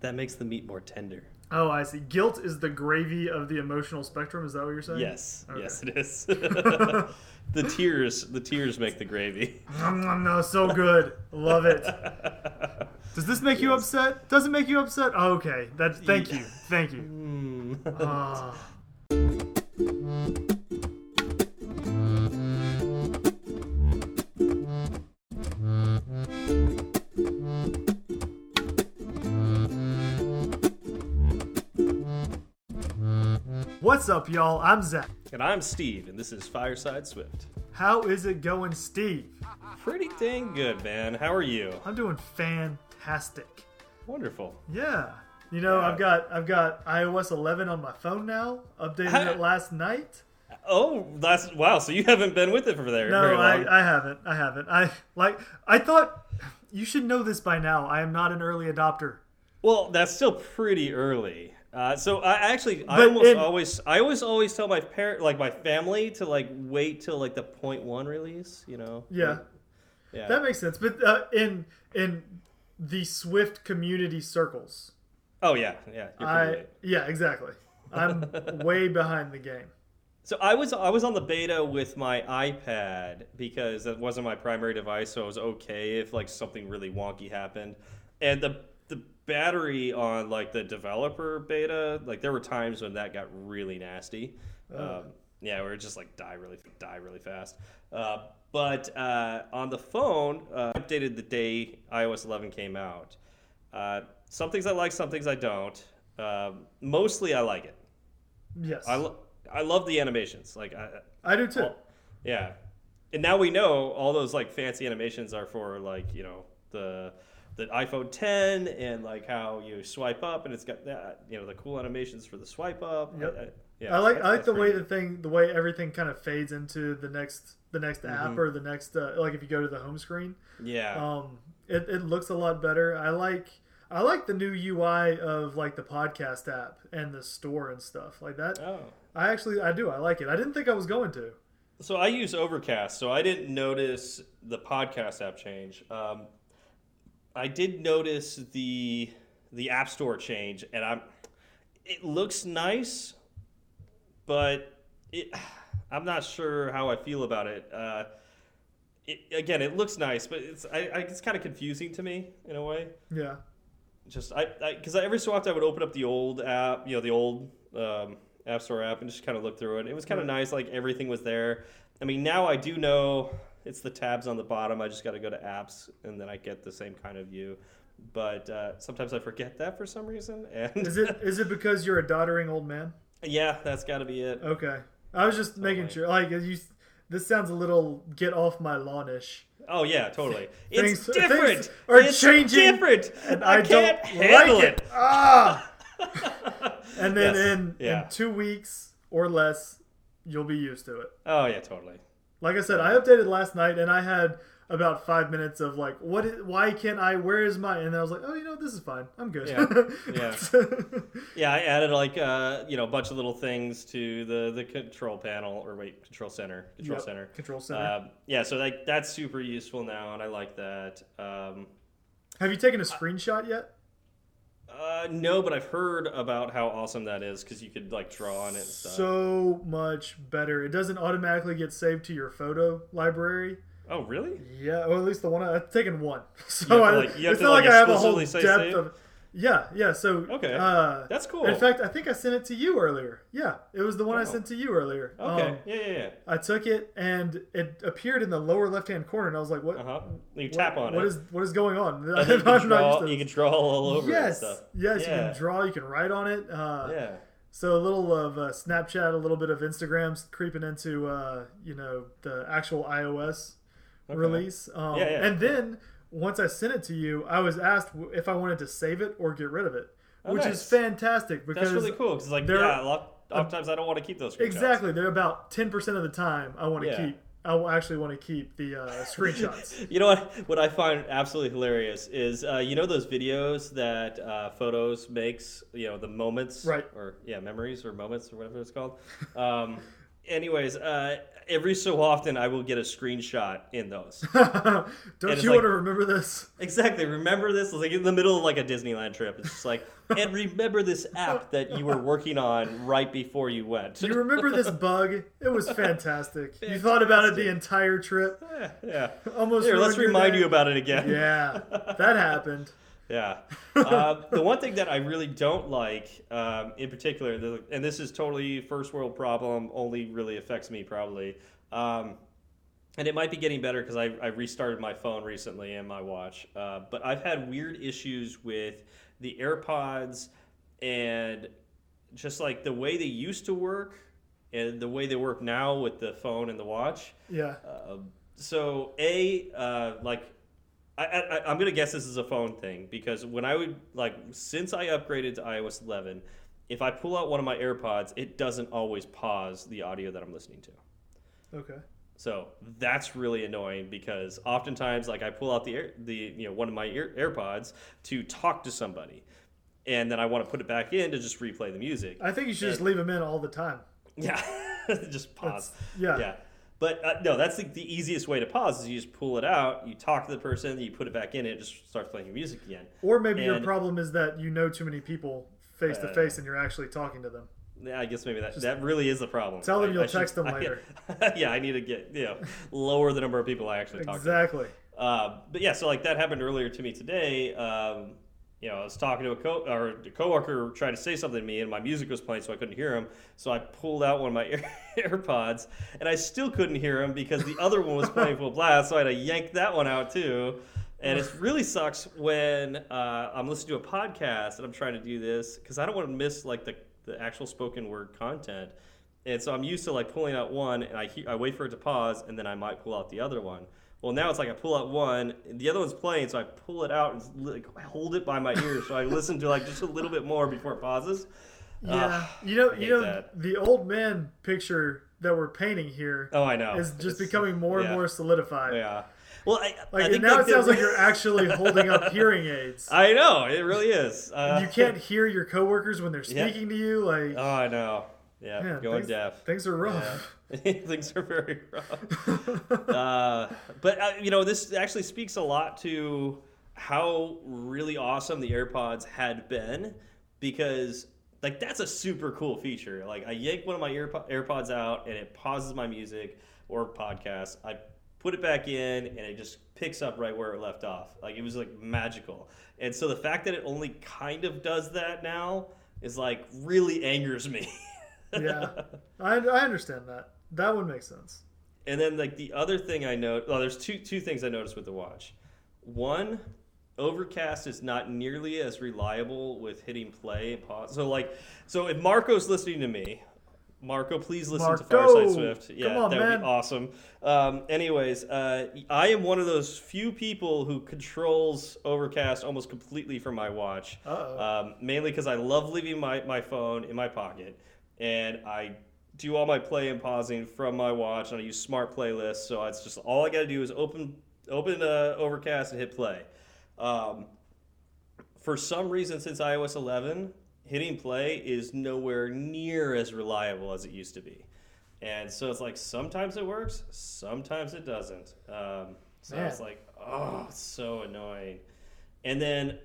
that makes the meat more tender. Oh, I see. Guilt is the gravy of the emotional spectrum. Is that what you're saying? Yes, Okay. yes, it is. the tears, the tears make the gravy. Nom, nom, no, so good. Love it. Does this make you upset? Does it make you upset? Oh, okay. That. Thank you. Thank you. Mm. Ah. What's up, y'all? I'm Zach. and I'm Steve, and this is Fireside Swift. How is it going, Steve? Pretty dang good, man. How are you? I'm doing fantastic. Wonderful. Yeah. You know, Yeah. I've got I've got iOS 11 on my phone now. Updated it last night. Oh, that's wow. So you haven't been with it for there No, very long. I, I haven't. I haven't. I like. I thought you should know this by now. I am not an early adopter. Well, that's still pretty early. Uh, so I actually, I But almost in- always, I always always tell my parent, like my family, to like wait till like the point one release. You know? Yeah, Yeah. that makes sense. But uh, in in the Swift community circles, oh yeah, yeah. I right. yeah exactly. I'm way behind the game. So I was I was on the beta with my iPad because that wasn't my primary device, so I was okay if like something really wonky happened. And the battery on like the developer beta, like there were times when that got really nasty. Um, yeah, where it just like die really die really fast. Uh, but uh, on the phone, uh, updated the day iOS 11 came out. Uh, some things I like, some things I don't. Um, mostly I like it. Yes, I, lo- I love the animations. Like, I, I do too. well, yeah. And now we know all those like fancy animations are for like you know the the iPhone 10 and like how you swipe up and it's got that you know the cool animations for the swipe up. Yep. I, I- yeah, I like I like the way pretty the thing the way everything kind of fades into the next the next Mm-hmm. app or the next uh, like if you go to the home screen. yeah. Um, it, it looks a lot better. I like I like the new UI of like the podcast app and the store and stuff like that. oh. I actually I do I like it. I didn't think I was going to. So I use Overcast, so I didn't notice the podcast app change. Um, I did notice the the App Store change, and I'm it looks nice, but it I'm not sure how I feel about it. Uh, it again, it looks nice, but it's I, I, it's kind of confusing to me in a way. Yeah. Just I because I, every so often I would open up the old app, you know, the old um, App Store app, and just kind of look through it. It was kind of nice, like everything was there. I mean, now I do know it's the tabs on the bottom. I just got to go to apps, and then I get the same kind of view. But uh, sometimes I forget that for some reason, and Is it is it because you're a doddering old man? yeah, that's got to be it. Okay. I was just making right. sure. Like you, this sounds a little get off my lawn-ish. Oh yeah, totally. It's Things- different. things are it's changing, different, and I, I, can't don't handle like it. Ah. And then Yes. in Yeah. in two weeks or less, you'll be used to it. Oh yeah, totally. Like I said, I updated last night and I had about five minutes of like, what? Is, why can't I? Where is my? And I was like, oh, you know, this is fine. I'm good. Yeah. Yeah, yeah I added like uh, you know a bunch of little things to the the control panel or wait control center control Yep, center. Control center. Um, yeah, so like that's super useful now, and I like that. Um, Have you taken a screenshot yet? Uh, no, but I've heard about how awesome that is because you could like draw on it and stuff. So much better. It doesn't automatically get saved to your photo library. oh, really? Yeah, or at least the one I, I've taken one. So to, I, like- have it's to, not like, like, I have a whole depth save? of. Yeah, yeah. So Okay. uh, That's cool. In fact, I think I sent it to you earlier. Yeah, it was the one I Oh. sent to you earlier. Okay. Um, yeah, yeah, yeah. I took it and it appeared in the lower left-hand corner, and I was like, "What? Uh huh. You what- tap on what it. is what is going on?" you can draw. You can draw all over yes, stuff. yes, you can draw, you can write on it. Uh, Yeah. So a little of uh, Snapchat, a little bit of Instagram's creeping into uh, you know the actual iOS Okay. release. Um, Yeah, yeah. And then once I sent it to you, I was asked if I wanted to save it or get rid of it, Oh, which nice. is fantastic because That's really cool because like yeah, a lot oftentimes I don't want to keep those screenshots. exactly they're about ten percent of the time I want to Yeah. keep. I will actually want to keep the uh, screenshots. You know what? What I find absolutely hilarious is uh, you know those videos that uh, photos makes. You know the moments, Right. Or yeah, memories or moments or whatever it's called. Um, anyways, uh, every so often I will get a screenshot in those. Don't you like- want to remember this? exactly. Remember this? It's like in the middle of like a Disneyland trip. It's just like, and remember this app that you were working on right before you went. You remember this bug? It was fantastic. You thought about it the entire trip. yeah, yeah. Almost. Here, let's remind day. you about it again. Yeah, that happened. Yeah. Uh, the one thing that I really don't like, um, in particular, the, and this is totally first world problem, only really affects me probably. Um, and it might be getting better because I, I restarted my phone recently and my watch. Uh, but I've had weird issues with the AirPods and just like the way they used to work and the way they work now with the phone and the watch. Yeah. Um, so a uh, like I, I, I'm gonna guess this is a phone thing because when I would like since I upgraded to iOS 11, if I pull out one of my AirPods, it doesn't always pause the audio that I'm listening to. Okay. So that's really annoying because oftentimes, like I pull out the air, the you know one of my ear, AirPods to talk to somebody, and then I want to put it back in to just replay the music. I think you should just leave them in all the time. Yeah, just pause. yeah. yeah. But uh, no, that's the, the easiest way to pause is you just pull it out, you talk to the person, you put it back in, and it just starts playing your music again. Or maybe your problem is that you know too many people face to Uh, face and you're actually talking to them. Yeah, I guess maybe that that really is the problem. tell them I- you'll I should- text them I- later. yeah, I need to get you know lower the number of people I actually talk to. Exactly. Uh, but yeah, so like that happened earlier to me today. Um, you know, I was talking to a co or a coworker tried to say something to me, and my music was playing, so I couldn't hear him. So I pulled out one of my Air- AirPods, and I still couldn't hear him because the other one was playing full blast. So I had to yank that one out too. And it really sucks when uh, I'm listening to a podcast and I'm trying to do this because I don't want to miss like the, the actual spoken word content. And so I'm used to like pulling out one and I, he- I wait for it to pause and then I might pull out the other one. Well, now it's like I pull out one, the other one's playing, so I pull it out and like, hold it by my ear, so I listen to like just a little bit more before it pauses. Yeah. Ugh, you know, you know, that. the old man picture that we're painting here oh, I know. is just It's- becoming more yeah, and more solidified. Yeah. Well, I, Like I think now like, it sounds like you're actually holding up hearing aids. I know it really is. Uh, you can't hear your coworkers when they're Yeah. speaking to you. Like, Oh, I know. Yeah, man, going things, deaf. things are rough. Yeah. Things are very rough. uh, but uh, you know, this actually speaks a lot to how really awesome the AirPods had been because like that's a super cool feature. Like I yank one of my AirPod- AirPods out and it pauses my music or podcast. I put it back in and it just picks up right where it left off. Like it was like magical. And so the fact that it only kind of does that now is like really angers me. yeah, I, I understand that. That would make sense. And then like the other thing I know, well, there's two two things I noticed with the watch. One, Overcast is not nearly as reliable with hitting play and pause. So like, so if Marco's listening to me, Marco, please listen to Marco! Fireside Swift. Yeah, on, that would man. be awesome. Um, anyways, uh, I am one of those few people who controls Overcast almost completely from my watch. Um, mainly because I love leaving my, my phone in my pocket, and I do all my play and pausing from my watch, and I use smart playlists. So it's just all I got to do is open open uh, Overcast and hit play. Um, for some reason, since iOS 11, hitting play is nowhere near as reliable as it used to be. And so it's like sometimes it works, sometimes it doesn't. Um, so Man. it's like, oh, it's so annoying. And then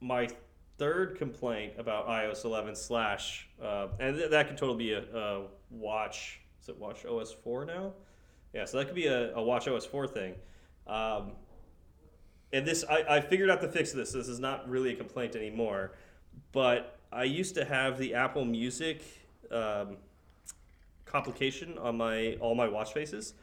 my third complaint about iOS 11 slash, uh, and th- that could totally be a, a watch. Is it Watch OS 4 now? Yeah, so that could be a, a Watch OS 4 thing. Um, and this, I, I figured out the fix of this. This is not really a complaint anymore. But I used to have the Apple Music um, complication on my all my watch faces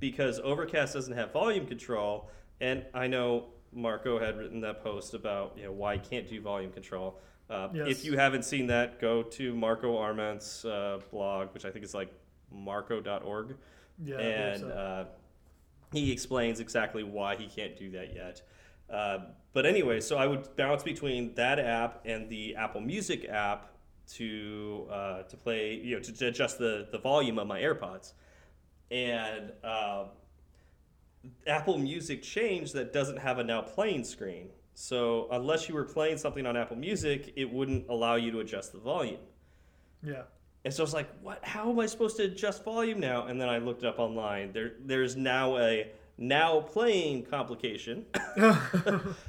because Overcast doesn't have volume control, and I know Marco had written that post about you know why you can't do volume control. Uh, Yes. If you haven't seen that, go to Marco Arment's uh, blog, which I think is like marco.org, Yeah, and so. uh, he explains exactly why he can't do that yet. Uh, but anyway, so I would bounce between that app and the Apple Music app to uh, to play, you know, to, to adjust the the volume of my AirPods, and uh, Apple Music changed that doesn't have a now playing screen. So unless you were playing something on Apple Music, it wouldn't allow you to adjust the volume. yeah. And so I was like, "What? How am I supposed to adjust volume now?" And then I looked it up online. There, there's now a now playing complication.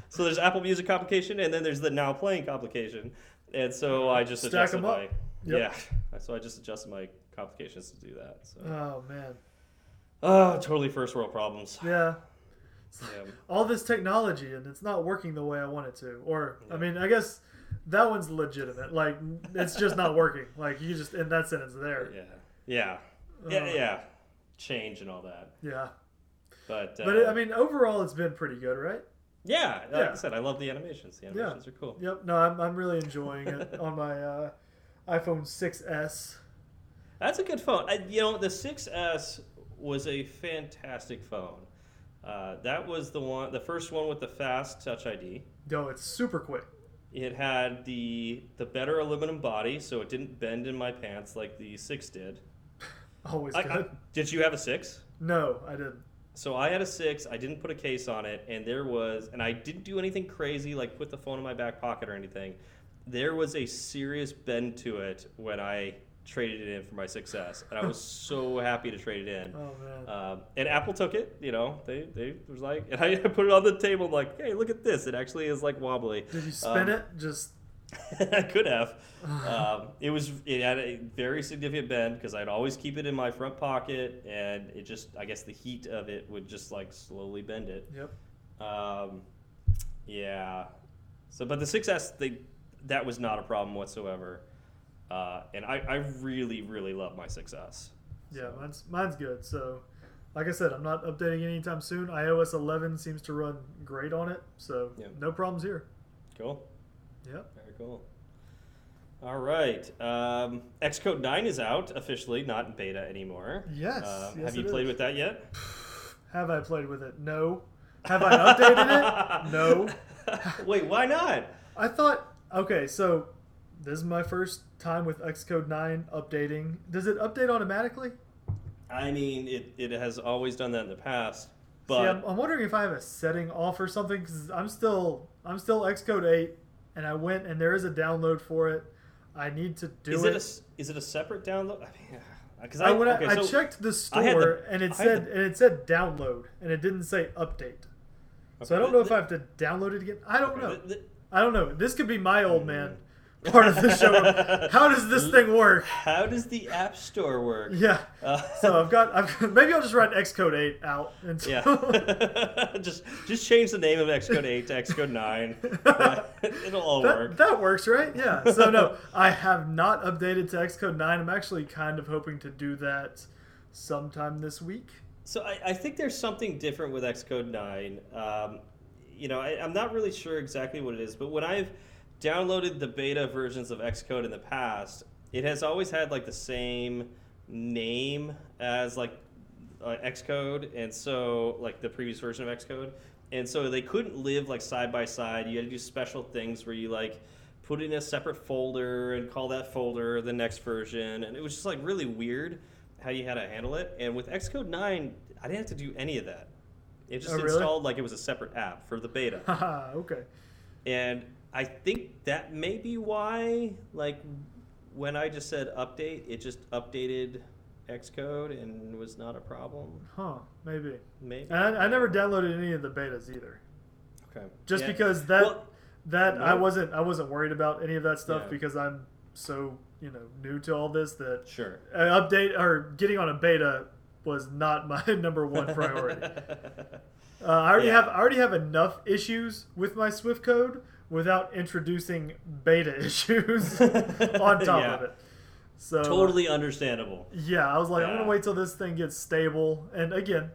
so there's Apple Music complication, and then there's the now playing complication. And so I just Stack adjusted my Yep. yeah. So I just adjusted my complications to do that. So oh man, oh, totally first world problems. yeah. Yeah. All this technology and it's not working the way I want it to. Or I mean, I guess that one's legitimate. Like it's just not working. Like you just in that sentence there. Yeah. Yeah. Yeah. Uh, Yeah. Change and all that. Yeah. But uh, But it, I mean, overall, it's been pretty good, right? yeah, like Yeah. I said, I love the animations. The animations are cool. Yep. No, I'm, I'm really enjoying it on my uh, iPhone 6s. That's a good phone. I, you know, the 6S was a fantastic phone. Uh, that was the one, the first one with the fast Touch ID. No, it's super quick. It had the the better aluminum body, so it didn't bend in my pants like the six did. Always I- good. I- did you have a six? no, I didn't. So I had a six. I didn't put a case on it, and there was, and I didn't do anything crazy like put the phone in my back pocket or anything. There was a serious bend to it when I traded it in for my 6S, and I was so happy to trade it in. Oh man. Um, and Apple took it. You know, they they was like, and I put it on the table. Like, hey, look at this. It actually is like wobbly. Did you spin um, it? Just I could have. Um, it was it had a very significant bend because I'd always keep it in my front pocket, and it just I guess the heat of it would just like slowly bend it. yep. Um, yeah. So, but the 6S they that was not a problem whatsoever, uh, and I, I really really love my 6S. Yeah, mine's mine's good. So, like I said, I'm not updating anytime soon. iOS 11 seems to run great on it, so Yeah. no problems here. Cool. Yep. Very cool. All right. Um, Xcode 9 is out officially, not in beta anymore. Yes, Uh, yes, have you played is. with that yet? Have I played with it? No. Have I updated it? No. Wait, why not? I thought, okay, so this is my first time with Xcode 9 updating. Does it update automatically? I mean, it, it has always done that in the past, See, but I'm, I'm wondering if I have a setting off or something because I'm still I'm still Xcode 8, and I went and there is a download for it. I need to do is it. it a, is it a separate download? I mean, because I, I, okay, I so- checked the store the- and it said the- and it said download and it didn't say update. So I don't know if I have to download it again. I don't okay, know. the- the- I don't know. This could be my old man part of the show. How does this thing work? How does the App Store work? Yeah. Uh, So I've got. I've, maybe I'll just write Xcode 8 out. Until, yeah. just just change the name of Xcode 8 to Xcode 9. It'll all work. That, that works, right? Yeah. So no, I have not updated to Xcode 9. I'm actually kind of hoping to do that sometime this week. So I, I think there's something different with Xcode 9. Um, you know, I, I'm not really sure exactly what it is, but when I've downloaded the beta versions of Xcode in the past, it has always had like the same name as like uh, Xcode, and so like the previous version of Xcode, and so they couldn't live like side by side. You had to do special things where you like put in a separate folder and call that folder the next version, and it was just like really weird how you had to handle it. And with Xcode 9, I didn't have to do any of that. It just Oh, really? installed like it was a separate app for the beta. Okay. and I think that may be why, like, when I just said update, it just updated Xcode and was not a problem. Huh, maybe. Maybe. And I, I never downloaded any of the betas either. Okay. Just Yeah. because that Well, that I wasn't I wasn't worried about any of that stuff Yeah. because I'm so, you know, new to all this that Sure. an update or getting on a beta was not my number one priority. Uh, I already Yeah. have I already have enough issues with my Swift code without introducing beta issues on top Yeah. of it. So uh, totally understandable. yeah, I was like, I'm gonna wait till this thing gets stable, and again,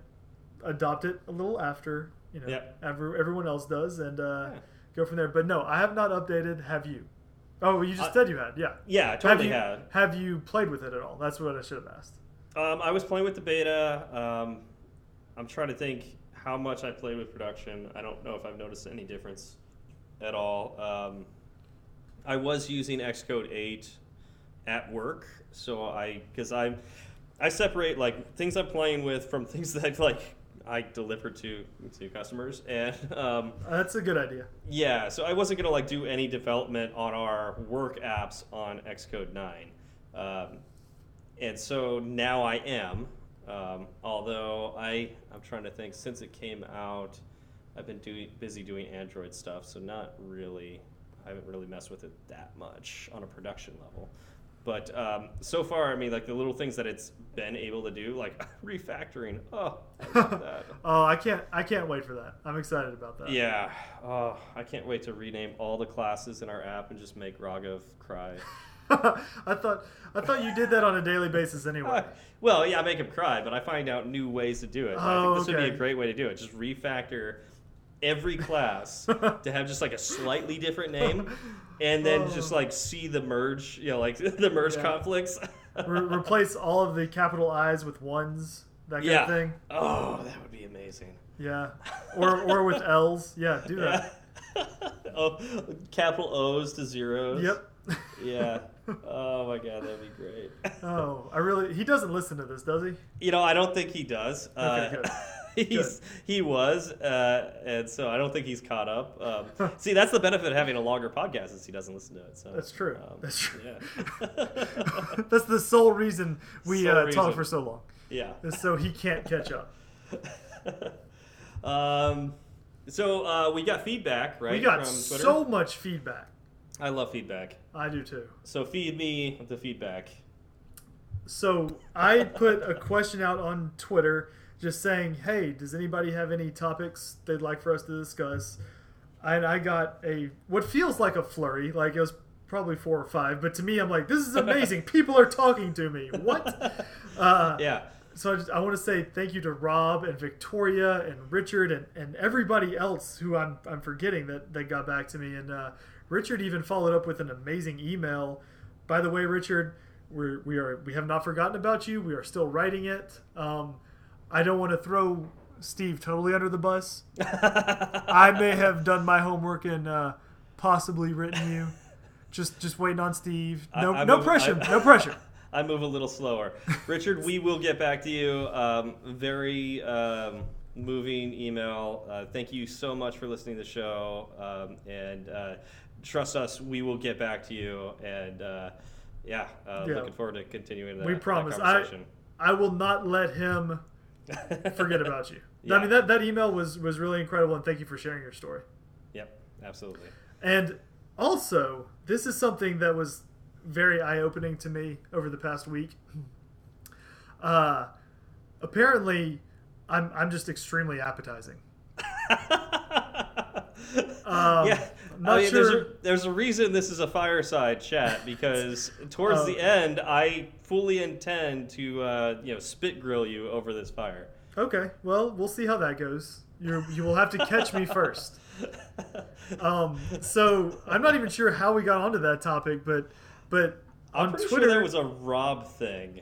adopt it a little after you know Yep. every, everyone else does, and uh, Yeah. go from there. But no, I have not updated. Have you? Oh, you just I- said you had. Yeah. Yeah, I totally have you, had. Have you played with it at all? That's what I should have asked. Um, I was playing with the beta. Um, I'm trying to think how much I played with production. I don't know if I've noticed any difference at all. Um, I was using Xcode 8 at work, so I because I I separate like things I'm playing with from things that like I deliver to to customers, and um, That's a good idea. yeah, so I wasn't gonna like do any development on our work apps on Xcode 9. Um, and so now I am. Um, although I, I'm trying to think. Since it came out, I've been doing busy doing Android stuff, so not really. I haven't really messed with it that much on a production level. But um, so far, I mean, like the little things that it's been able to do, like refactoring. Oh, I oh, I can't I can't wait for that. I'm excited about that. Yeah. Oh, I can't wait to rename all the classes in our app and just make Raghav cry. I thought I thought you did that on a daily basis anyway. Well, yeah, I make him cry, but I find out new ways to do it. I Oh, think this would be a great way to do it. Just refactor every class to have just like a slightly different name, and then just Oh. like see the merge, you know, like the merge Yeah. conflicts. Re- replace all of the capital I's with ones, that kind yeah. of thing. Oh, that would be amazing. Yeah. Or or with L's. Yeah, do that. Yeah. oh, capital O's to zeros. Yep. Yeah. Oh my god, that'd be great. Oh, I really he doesn't listen to this, does he? You know, I don't think he does. Okay, uh, good. He's he was, uh, and so I don't think he's caught up. Um, see, that's the benefit of having a longer podcast is he doesn't listen to it. So That's true. um, That's true. Yeah. That's the sole reason we Sole uh, reason. talk for so long. yeah. Is so he can't catch up. um, so uh, we got feedback, right? we got so much feedback. I love feedback. I do too. So feed me the feedback. So I put a question out on Twitter just saying, hey, does anybody have any topics they'd like for us to discuss? And I got a what feels like a flurry, like it was probably four or five, but to me, I'm like, this is amazing. People are talking to me. What? Uh, Yeah. so I, just, I want to say thank you to Rob and Victoria and Richard and, and everybody else who I'm, I'm forgetting that, that got back to me. And uh, Richard even followed up with an amazing email. By the way, Richard, we're, we are we have not forgotten about you. We are still writing it. Um, I don't want to throw Steve totally under the bus. I may have done my homework and uh, possibly written you. Just just waiting on Steve. No I- I no move- pressure. I- no pressure. I move a little slower. Richard, we will get back to you. Um, very um, moving email. Uh, thank you so much for listening to the show. Um, and uh, trust us, we will get back to you. And uh, yeah, uh, Yeah. looking forward to continuing that, We that promise. I- conversation. I will not let him forget about you. Yeah. I mean that, that email was was really incredible and thank you for sharing your story. Yep, absolutely. And also, this is something that was very eye opening to me over the past week. Uh, apparently, I'm I'm just extremely appetizing. Um, yeah, not I mean, there's, a, sure- there's a reason this is a fireside chat because towards Oh. the end, I fully intend to uh, you know spit grill you over this fire. Okay, well, we'll see how that goes. You you will have to catch me first. Um, so I'm not even sure how we got onto that topic, but but on Twitter, sure that was a Rob thing.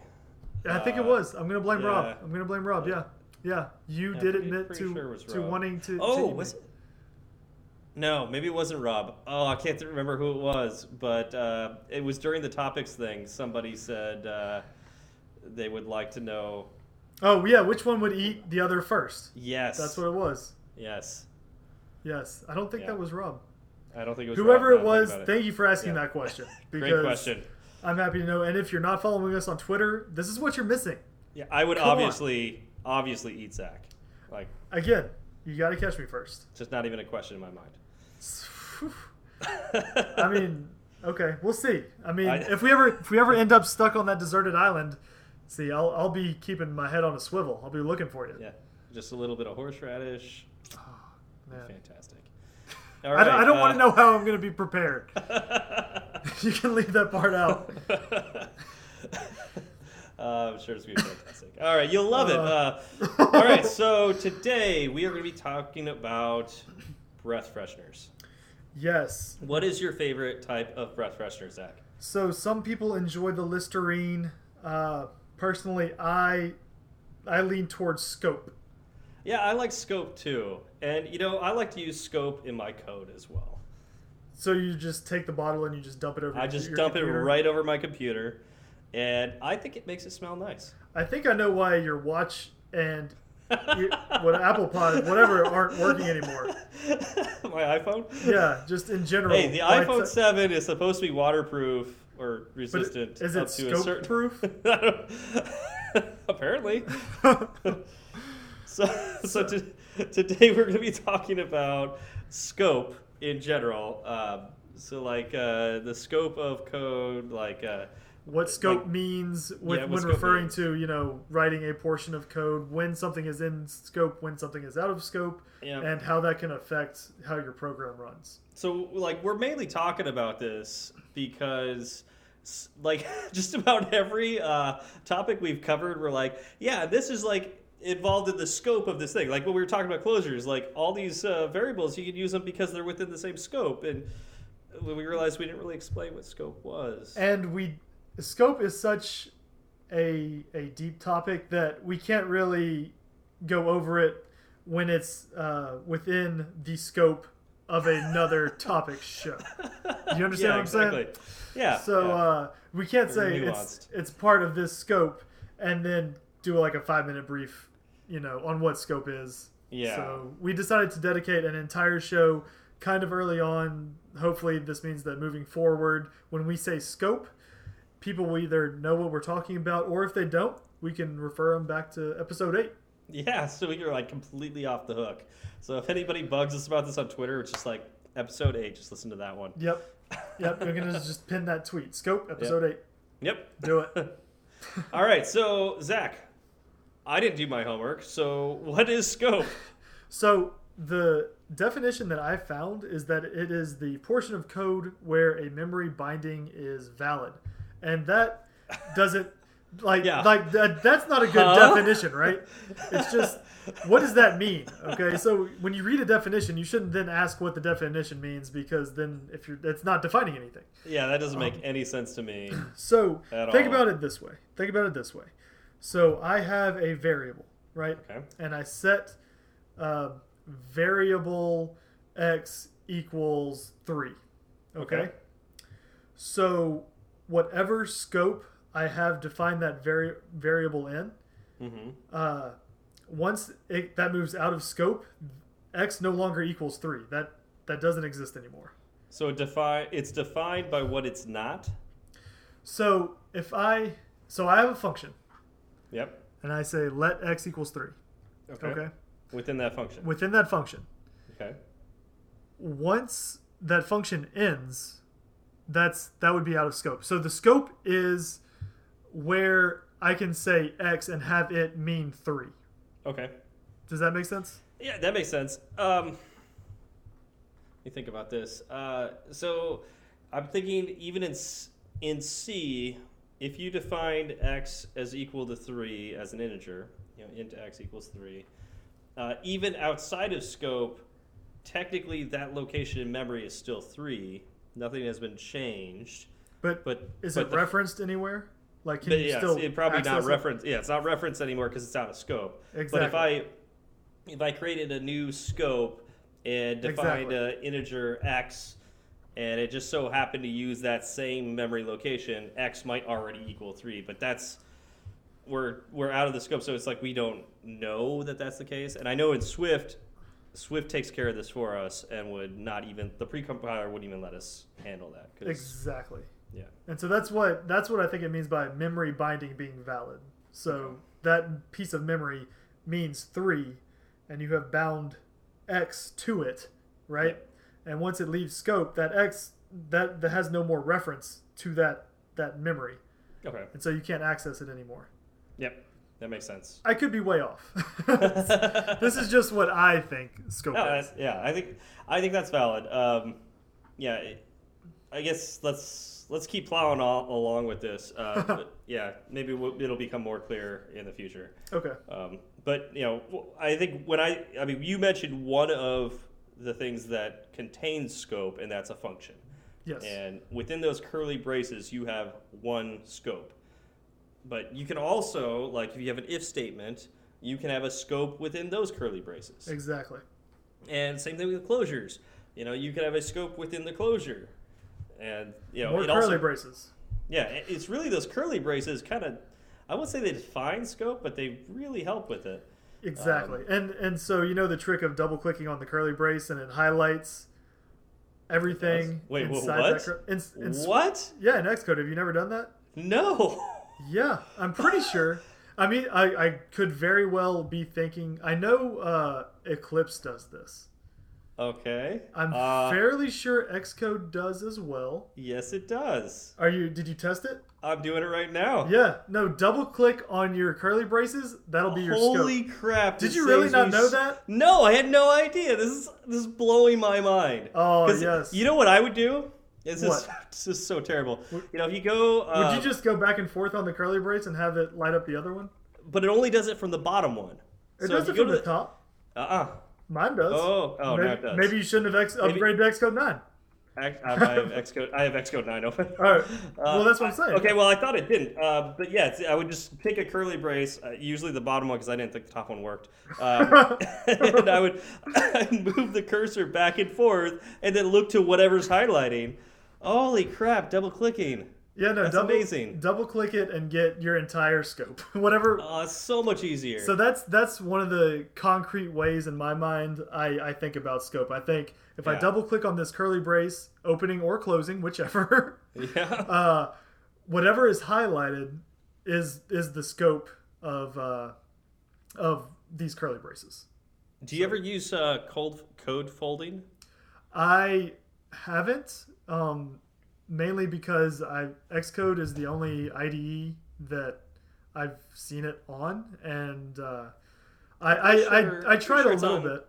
I think it uh, was. I'm gonna blame yeah. Rob. I'm gonna blame Rob. Yeah, yeah. You Yeah, did pretty- admit pretty to sure to wanting to. Oh, to was it? No, maybe it wasn't Rob. Oh, I can't remember who it was, but uh, it was during the topics thing. Somebody said uh, they would like to know. Oh yeah, which one would eat the other first? Yes, That's what it was. Yes, Yes, I don't think Yeah. that was Rob. I don't think it was Whoever Rob, it now I think was, it. thank you for asking Yeah. that question. Great question. I'm happy to know. And if you're not following us on Twitter, this is what you're missing. Yeah, I would Come on. obviously, obviously eat Zach. Like, Again, you got to catch me first. just not even a question in my mind. I mean, okay, we'll see. I mean, I- if we ever if we ever end up stuck on that deserted island, see, I'll I'll be keeping my head on a swivel. I'll be looking for you. yeah, just a little bit of horseradish. Man. Fantastic. I, don't- I don't uh, want to know how I'm going to be prepared. you can leave that part out. Uh, I'm sure it's gonna be fantastic. All right, you'll love it. Uh. Uh, all right, so today we are going to be talking about breath fresheners. Yes. What is your favorite type of breath freshener, Zach? So some people enjoy the Listerine. Uh, personally, I I lean towards Scope. Yeah, I like Scope too, and you know I like to use Scope in my code as well. So you just take the bottle and you just dump it over. I just dump computer. it right over my computer, and I think it makes it smell nice. I think I know why your watch and what Apple Pod, whatever, aren't working anymore. My iPhone. Yeah, just in general. Hey, the like iPhone Seven is supposed to be waterproof or but resistant. is up it to a scope certain... proof? Apparently. so, so to, today we're going to be talking about scope in general. Um, so, like uh, the scope of code, like uh, what scope Like- means with, Yeah, when referring means. to you know writing a portion of code when something is in scope when something is out of scope Yeah. and how that can affect how your program runs So, like, we're mainly talking about this because, like, just about every uh, topic we've covered, we're like, yeah, this is like involved in the scope of this thing. Like when we were talking about closures, like all these uh, variables, you can use them because they're within the same scope. And when we realized we didn't really explain what scope was. and we scope is such a a deep topic that we can't really go over it when it's uh, within the scope of another topic show you understand yeah, what I'm saying? Yeah. So yeah. uh, we can't say Very it's it's part of this scope and then do like a five minute brief, you know, on what scope is. Yeah. So we decided to dedicate an entire show kind of early on. Hopefully, this means that moving forward, when we say scope, people will either know what we're talking about, or if they don't, we can refer them back to episode eight. Yeah, so you're like completely off the hook. So if anybody bugs us about this on Twitter, it's just like episode eight. Just listen to that one. Yep. Yep. We're gonna just pin that tweet. Scope episode eight. Yep. Do it. All right. So Zach, I didn't do my homework. So what is scope? So the definition that I found is that it is the portion of code where a memory binding is valid, and that doesn't like Yeah. like that, that's not a good Huh? definition, right? It's just what does that mean? Okay, so when you read a definition, you shouldn't then ask what the definition means because then if you're it's not defining anything. Yeah, that doesn't make any sense to me. So think all. about it this way. Think about it this way. So I have a variable, right? Okay. and I set uh, variable x equals 3. Okay? Okay. So whatever scope I have defined that vari- variable in, Mm-hmm. uh, once it, that moves out of scope, x no longer equals 3. That that doesn't exist anymore. So it define it's defined by what it's not. So if I so I have a function Yep. and I say let x equals 3. Okay. Okay? Within that function. Within that function, Okay. once that function ends, that's that would be out of scope. So the scope is where I can say x and have it mean three. Okay. Does that make sense? Yeah, that makes sense. Um, let me think about this. Uh, so I'm thinking even in in C, if you defined x as equal to three as an integer, you know, int x equals three, uh, even outside of scope, technically that location in memory is still three. Nothing has been changed. But, But is but it the- referenced anywhere? Like can but you yeah, still it probably not access it? reference. Yeah, it's not referenced anymore because it's out of scope. Exactly. But if I if I created a new scope and defined Exactly. an integer x, and it just so happened to use that same memory location, x might already equal three. But that's we're we're out of the scope, so it's like we don't know that that's the case. And I know in Swift, Swift takes care of this for us and would not even the precompiler wouldn't even let us handle that. Exactly. yeah. And so that's what that's what I think it means by memory binding being valid. So that piece of memory means three, and you have bound x to it, right? And once it leaves scope, that x that that has no more reference to that that memory, Okay. and so you can't access it anymore. Yep. That makes sense. I could be way off. this is just what I think scope No, is. yeah, I think I think that's valid. Um, yeah, I guess let's let's keep plowing all, along with this. Uh, yeah, maybe we'll, it'll become more clear in the future. Okay. Um, but you know, I think when I I mean, you mentioned one of the things that contains scope, and that's a function. Yes. And within those curly braces, you have one scope. But you can also, like, if you have an if statement, you can have a scope within those curly braces. Exactly. And same thing with closures. You know, you can have a scope within the closure. And, you know, More it curly also, braces. yeah, it's really those curly braces kind of, I would say they define scope, but they really help with it. exactly. Um, and and so you know the trick of double clicking on the curly brace and it highlights everything Wait, inside what? that. cur- in, in, What? Yeah, in Xcode. Have you never done that? No. Yeah, I'm pretty sure. I mean, I, I could very well be thinking. I know uh, Eclipse does this. Okay. I'm Uh, fairly sure Xcode does as well. Yes, it does. Are you? Did you test it? I'm doing it right now. Yeah. No. Double click on your curly braces. That'll be your Holy scope. crap! Did you really not know that? No, I had no idea. This is this is blowing my mind. Oh yes. You know what I would do? This is What? this is so terrible. You know, if you go, uh, Would you just go back and forth on the curly brace and have it light up the other one? but it only does it from the bottom one. It so does it from the to top. Uh uh Mine does. Oh, oh, maybe, now it does. maybe you shouldn't have ex- Maybe- upgraded to Xcode 9. I, have Xcode. I have Xcode nine open. All right. well, that's what I'm saying. Okay, well, I thought it didn't, uh, but yeah, it's- I would just pick a curly brace, uh, usually the bottom one because I didn't think the top one worked, um, and I would move the cursor back and forth, and then look to whatever's highlighting. Holy crap! Double clicking. Yeah, no, That's double, amazing. Double click it and get your entire scope. Whatever. Oh, it's so much easier. So that's that's one of the concrete ways in my mind I, I think about scope. I think if I double click on this curly brace, opening or closing, whichever, yeah. uh, whatever is highlighted is is the scope of uh, of these curly braces. Do you ever use uh, cold code folding? I haven't, um, mainly because I Xcode is the only IDE that I've seen it on, and uh, I, I, sure- I I tried sure a little on- bit.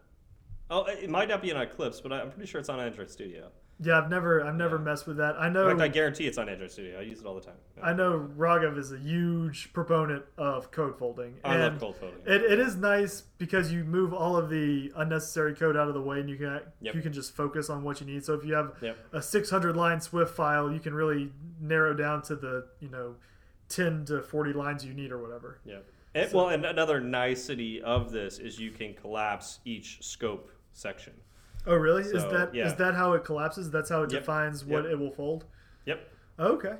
Oh, it might not be on Eclipse, but I'm pretty sure it's on Android Studio. Yeah, I've never I've never Yeah. messed with that. I know. In fact, I guarantee it's on Android Studio. I use it all the time. Yeah. I know Raghav is a huge proponent of code folding, I and love cold folding. It, it is nice because you move all of the unnecessary code out of the way, and you can Yep. you can just focus on what you need. So if you have Yep. a 600 line Swift file, you can really narrow down to the you know 10 to 40 lines you need or whatever. Yeah. And, well, and another nicety of this is you can collapse each scope section. Oh, really? is So, that is yeah. that how it collapses? That's how it Yep. defines what Yep. it will fold. Yep. Okay.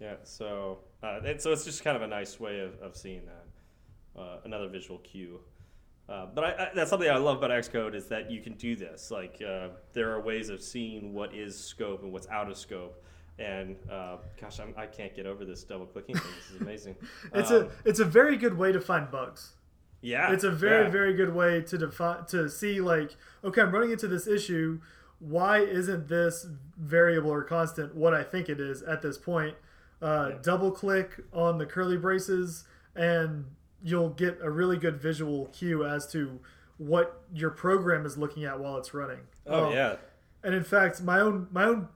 Yeah. So, uh, and so it's just kind of a nice way of, of seeing that. Uh, another visual cue. Uh, but I, I, that's something I love about Xcode is that you can do this. Like uh, there are ways of seeing what is scope and what's out of scope. And uh, gosh, I'm, I can't get over this double clicking thing. This is amazing. It's Um, a it's a very good way to find bugs. Yeah. it's a very yeah. very good way to define to see like okay i'm running into this issue why isn't this variable or constant what i think it is at this point uh, Yeah. double click on the curly braces and you'll get a really good visual cue as to what your program is looking at while it's running Oh Um, yeah. and in fact my own my own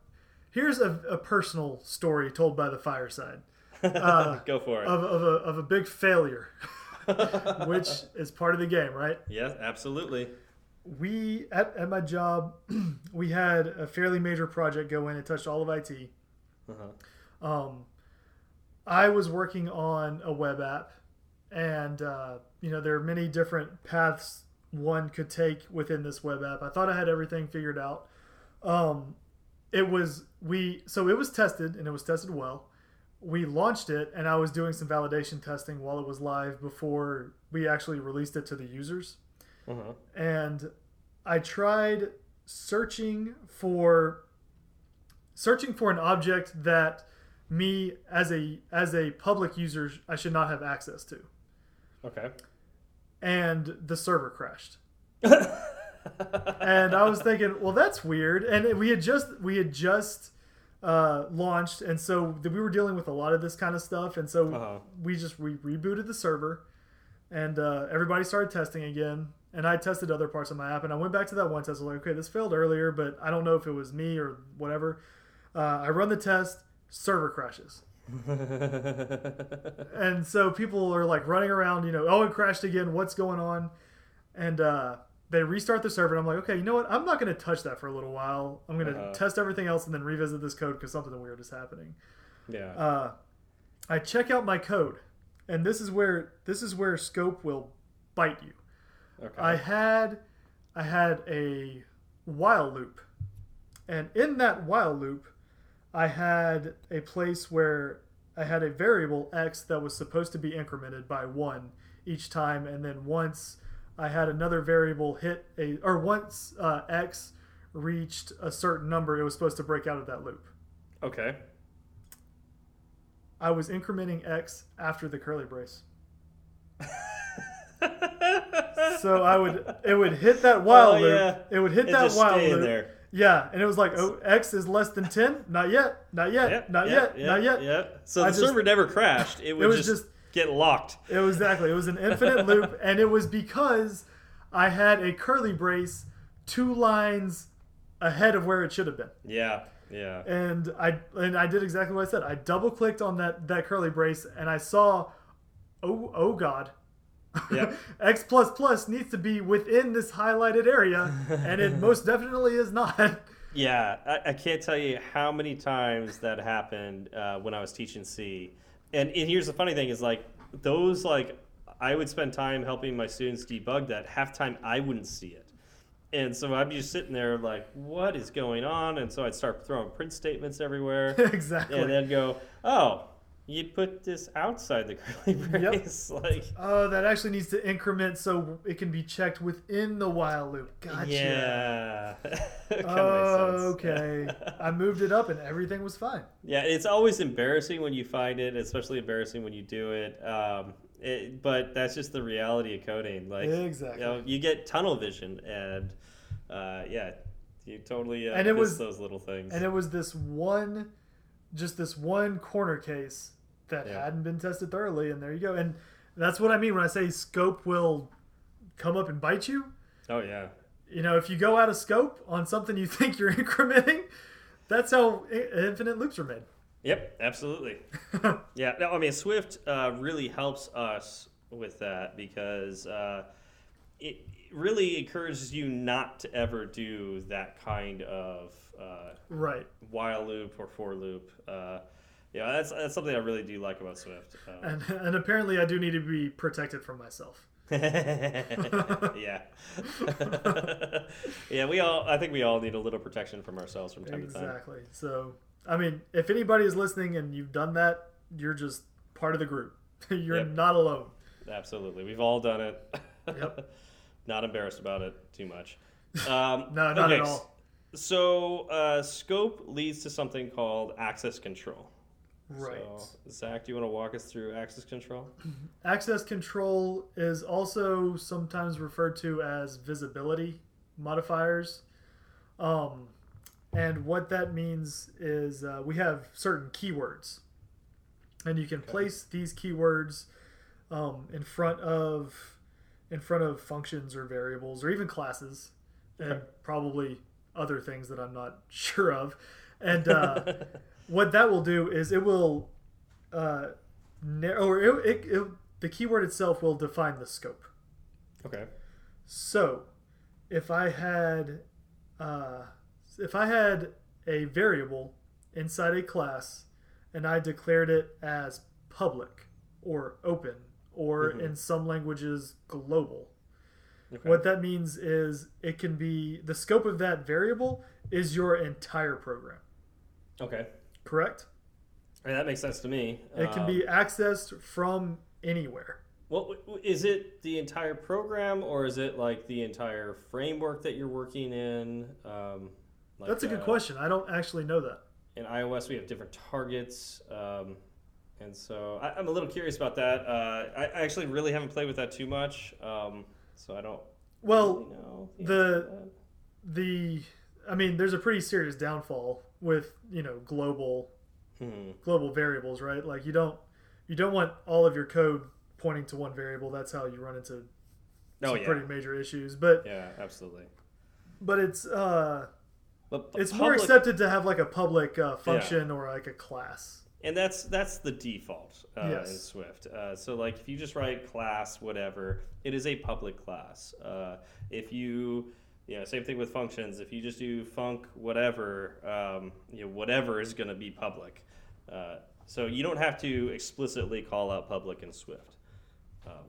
here's a, a personal story told by the fireside uh, Go for it. of, of, a, of a big failure which is part of the game right? Yes, absolutely. we at, at my job we had a fairly major project go in. It touched all of it Uh-huh. um, i was working on a web app and uh, you know there are many different paths one could take within this web app. I thought i had everything figured out. Um, it was we so it was tested and it was tested well we launched it and i was doing some validation testing while it was live before we actually released it to the users Uh-huh. and I tried searching for searching for an object that me as a as a public user I should not have access to. Okay. And the server crashed. And I was thinking, well, that's weird. And we had just we had just uh, launched, and so we were dealing with a lot of this kind of stuff, and so Uh-huh. we just we rebooted the server, and uh, everybody started testing again. And I tested other parts of my app, and I went back to that one test. I was like, okay, this failed earlier, but I don't know if it was me or whatever. Uh, I run the test, server crashes, and so people are like running around, you know, oh, it crashed again. What's going on? And uh, they restart the server, and I'm like, okay, you know what? I'm not going to touch that for a little while. I'm going to Uh-huh. test everything else and then revisit this code because something weird is happening. yeah. Uh, I check out my code, and this is where this is where scope will bite you. okay. I had I had a while loop, and in that while loop, I had a place where I had a variable x that was supposed to be incremented by one each time, and then once I had another variable hit a or once uh, x reached a certain number, it was supposed to break out of that loop. Okay. I was incrementing x after the curly brace. so I would it would hit that while Oh, loop. yeah. It would hit And that while loop. there. Yeah, and it was like, oh, x is less than ten. Not yet. Not yet. Yep, not yep, yet. yep, not yet. Yep. So I the just- server never crashed. It would was just, just- get locked. It was exactly. It was an infinite loop, and it was because I had a curly brace two lines ahead of where it should have been. Yeah. Yeah. and I and I did exactly what I said. I double clicked on that that curly brace and I saw, oh oh god, Yep. X plus plus needs to be within this highlighted area, and it most definitely is not. Yeah, I, I can't tell you how many times that happened uh, when I was teaching C. And, and here's the funny thing is like those like I would spend time helping my students debug that. Half time I wouldn't see it, and so I'd be just sitting there like, what is going on? And so I'd start throwing print statements everywhere, exactly. and then go, oh, you put this outside the curly Yep. brace, like. Oh, that actually needs to increment so it can be checked within the while loop. Gotcha. Yeah. Oh, okay. I moved it up and everything was fine. Yeah, it's always embarrassing when you find it, especially embarrassing when you do it. Um, it but that's just the reality of coding. Like, Exactly. you know, you get tunnel vision, and uh, yeah, you totally uh, And it miss was- those little things. And it was this one, just this one corner case that Yeah. hadn't been tested thoroughly, and there you go. And that's what I mean when I say scope will come up and bite you. oh yeah, You know, if you go out of scope on something you think you're incrementing, that's how infinite loops are made. yep, absolutely. Yeah, no, I mean Swift uh, really helps us with that because uh, it really encourages you not to ever do that kind of uh, right. while loop or for loop. Yeah, that's that's something I really do like about Swift. Um, And, and apparently, I do need to be protected from myself. yeah, yeah. We all, I think we all need a little protection from ourselves from time to time. Exactly. So, I mean, if anybody is listening and you've done that, you're just part of the group. you're Yep. not alone. Absolutely, we've all done it. Yep. Not embarrassed about it too much. Um, No, not okay, at all. So, uh, scope leads to something called access control. Right. So, Zach, do you want to walk us through access control? Access control is also sometimes referred to as visibility modifiers. Um, and what that means is uh, we have certain keywords. And you can place these keywords um, in front of in front of functions or variables or even classes and Okay. probably other things that I'm not sure of. And uh, what that will do is it will uh, narrow, or it, it, it, the keyword itself will define the scope. okay. So, if I had, uh, if I had a variable inside a class, and I declared it as public or open or Mhm. in some languages global, okay. what that means is it can be the scope of that variable is your entire program. Okay. Correct? I mean, that makes sense to me. It can Um, be accessed from anywhere. What is it? The entire program, or is it like the entire framework that you're working in? Um, like, That's a good uh, question. I don't actually know that. In iOS, we have different targets, um, and so I, I'm a little curious about that. Uh, I, I actually really haven't played with that too much, um, so I don't Well, really know. the- the I mean, there's a pretty serious downfall with you know global Hmm. global variables, right? Like you don't you don't want all of your code pointing to one variable. That's how you run into Oh some yeah, pretty major issues. But yeah, absolutely. but it's uh But, it's more accepted to have like a public uh, function or like a class. and that's that's the default uh, in Swift. Uh, so like if you just write class whatever, it is a public class. Uh, if you you know, same thing with functions. If you just do func whatever, um, you know, whatever is going to be public. Uh, so you don't have to explicitly call out public in Swift. Um,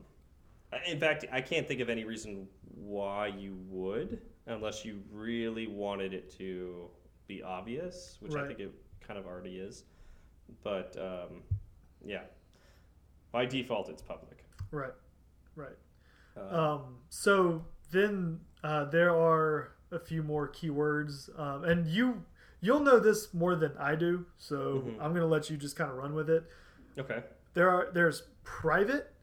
in fact, I can't think of any reason why you would, unless you really wanted it to be obvious, which I think it kind of already is. But um, yeah, by default, it's public. Right. Right. Uh, Um, so then uh, there are a few more keywords, um, and you you'll know this more than I do. So Mhm. I'm gonna let you just kind of run with it. okay. There are there's private,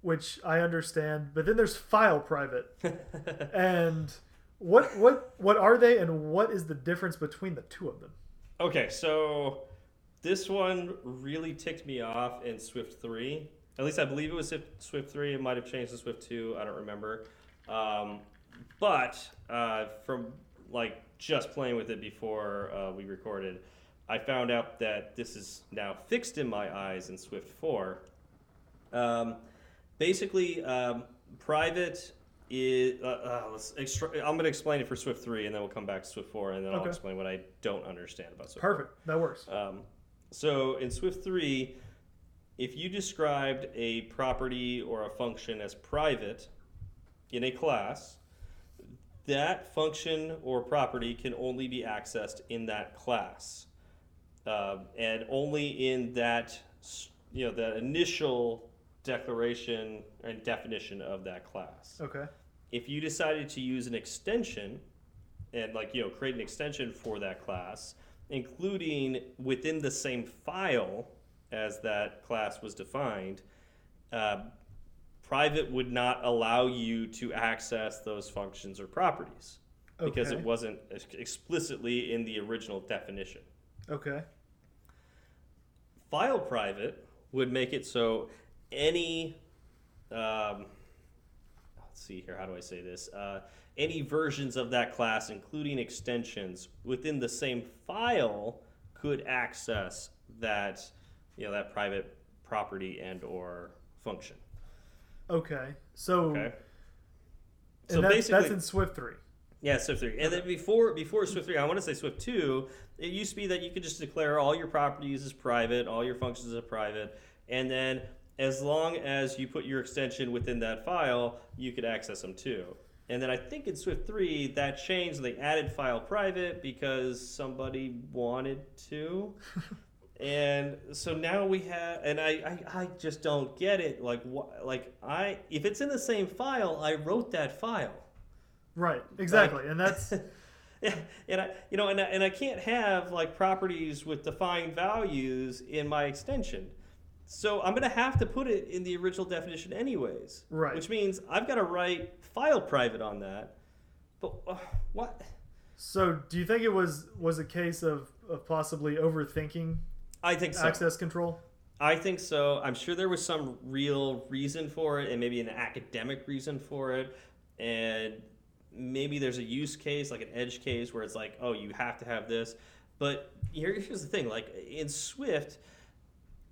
which I understand, but then there's file private, and what what what are they, and what is the difference between the two of them? Okay, so this one really ticked me off in Swift 3. At least I believe it was Swift- Swift 3. It might have changed to Swift 2. I don't remember. Um, but uh, from like just playing with it before uh, we recorded, I found out that this is now fixed in my eyes in Swift 4. Um, basically, um, private is. Uh, uh, let's extra- I'm going to explain it for Swift 3, and then we'll come back to Swift 4, and then I'll Okay. explain what I don't understand about Swift 4. Perfect. That works. Um, so in Swift 3, if you described a property or a function as private in a class, that function or property can only be accessed in that class. Um, and only in that, you know, that initial declaration and definition of that class Okay. if you decided to use an extension and like you know create an extension for that class including within the same file as that class was defined uh, private would not allow you to access those functions or properties because it wasn't explicitly in the original definition. Okay. file private would make it so any um, let's see here how do i say this? Uh, any versions of that class including extensions within the same file could access that you know that private property and or function Okay. So okay and that's, that's in Swift three. Yeah, Swift three, and then before before Swift three, I want to say Swift two. It used to be that you could just declare all your properties as private, all your functions as private, and then as long as you put your extension within that file, you could access them too. And then I think in Swift three that changed. They added file private because somebody wanted to. and so now we have and I, I i just don't get it like what like i if it's in the same file i wrote that file Right. Exactly. and that's and I, you know, and I, and I can't have like properties with defined values in my extension. So I'm gonna have to put it in the original definition anyways. Right. Which means I've got to write file private on that. But uh, what? so. Do you think it was was a case of, of possibly overthinking I think so. access control? I think so. I'm sure there was some real reason for it, and maybe an academic reason for it, and maybe there's a use case, like an edge case, where it's like, oh, you have to have this. But here, here's the thing: like in Swift,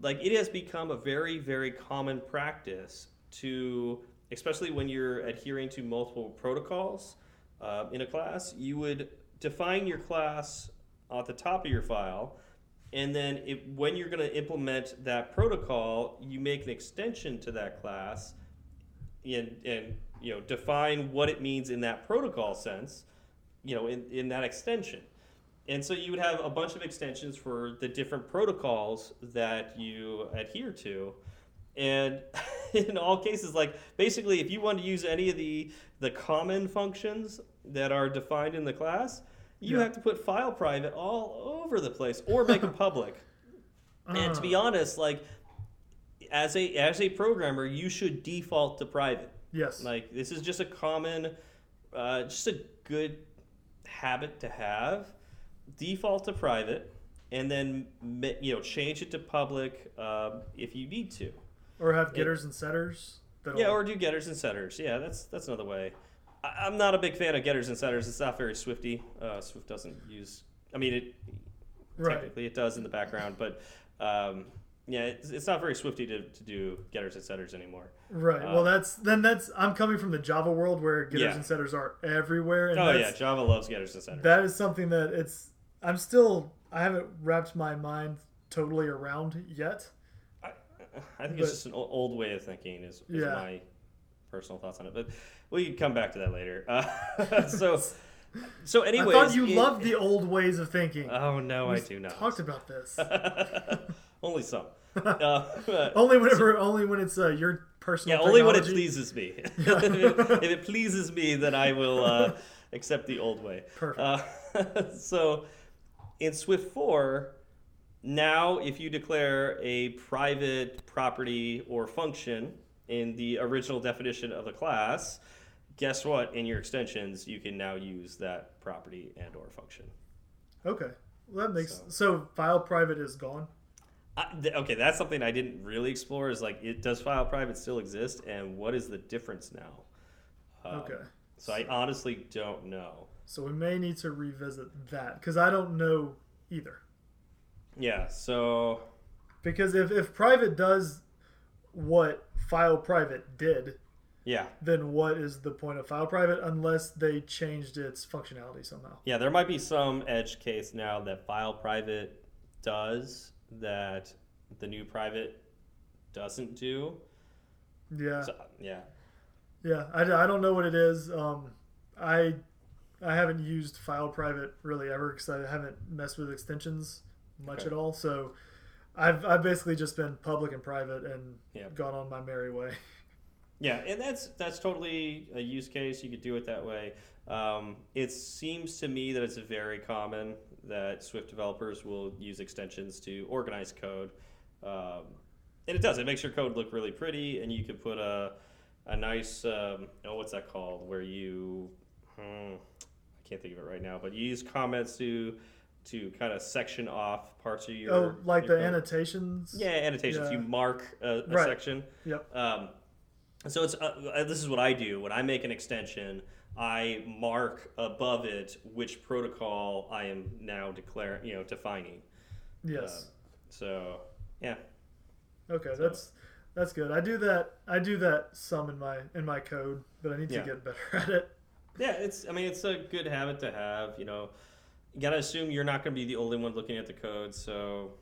like it has become a very, very common practice to, especially when you're adhering to multiple protocols uh, in a class, you would define your class at the top of your file and then if, when you're going to implement that protocol you make an extension to that class and, and you know define what it means in that protocol sense you know in, in that extension. And so you would have a bunch of extensions for the different protocols that you adhere to. And in all cases like basically if you want to use any of the the common functions that are defined in the class you Yeah. have to put file private all over the place or make them public and to be Ah, honest like as a as a programmer you should default to private yes. like this is just a common uh, just a good habit to have default to private and then you know change it to public um, if you need to or have getters and setters. That'll, yeah, or do getters and setters. Yeah, that's that's another way. I, I'm not a big fan of getters and setters. It's not very Swifty. Uh, Swift doesn't use. I mean, it Right. technically it does in the background, but um, yeah, it's, it's not very Swifty to, to do getters and setters anymore. Right. Uh, well, that's then that's I'm coming from the Java world where getters Yeah. and setters are everywhere, and Oh yeah, Java loves getters and setters. that is something that it's I'm still I haven't wrapped my mind totally around yet. I, I think but- it's just an old way of thinking. Is, is Yeah. my personal thoughts on it, but we can come back to that later. Uh, so, so anyways, I thought you it- loved the old ways of thinking. Oh no, I do not. Talked about this Only some. Uh, only whenever only when it's uh, your personal. Yeah, only when it pleases me. if, it, if it pleases me, then I will uh, accept the old way. Perfect. Uh, so in Swift 4, now if you declare a private property or function in the original definition of a class, guess what? In your extensions, you can now use that property and or function. Okay, well, that makes So- so. File private is gone. I, th- okay, that's something I didn't really explore. Is like, it does file private still exist, and what is the difference now? Um, Okay, So I honestly don't know. so we may need to revisit that because I don't know either. Yeah. So Because if if private does what file private did, yeah, then what is the point of file private unless they changed its functionality somehow? yeah. There might be some edge case now that file private does that the new private doesn't do. Yeah, So, yeah. yeah. I, I don't know what it is. Um, I I haven't used file private really ever because I haven't messed with extensions much Okay. at all. So I've I've basically just been public and private and Yeah. gone on my merry way. Yeah, and that's that's totally a use case. You could do it that way. Um, it seems to me that it's very common that Swift developers will use extensions to organize code, um, and it does. It makes your code look really pretty, and you can put a a nice um, oh, what's that called? Where you hmm, I can't think of it right now, but you use comments to to kind of section off parts of your oh, like your the code. annotations. Yeah, annotations. Yeah. You mark a, a Right. section. Yep. So it's uh, this is what I do when I make an extension. I mark above it which protocol I am now declaring, you know, defining. Yes. So yeah, Okay, that's that's good. I do that. I do that some in my in my code, but I need to Yeah. get better at it. yeah. It's I mean it's a good habit to have. You know, you gotta assume you're not gonna be the only one looking at the code. So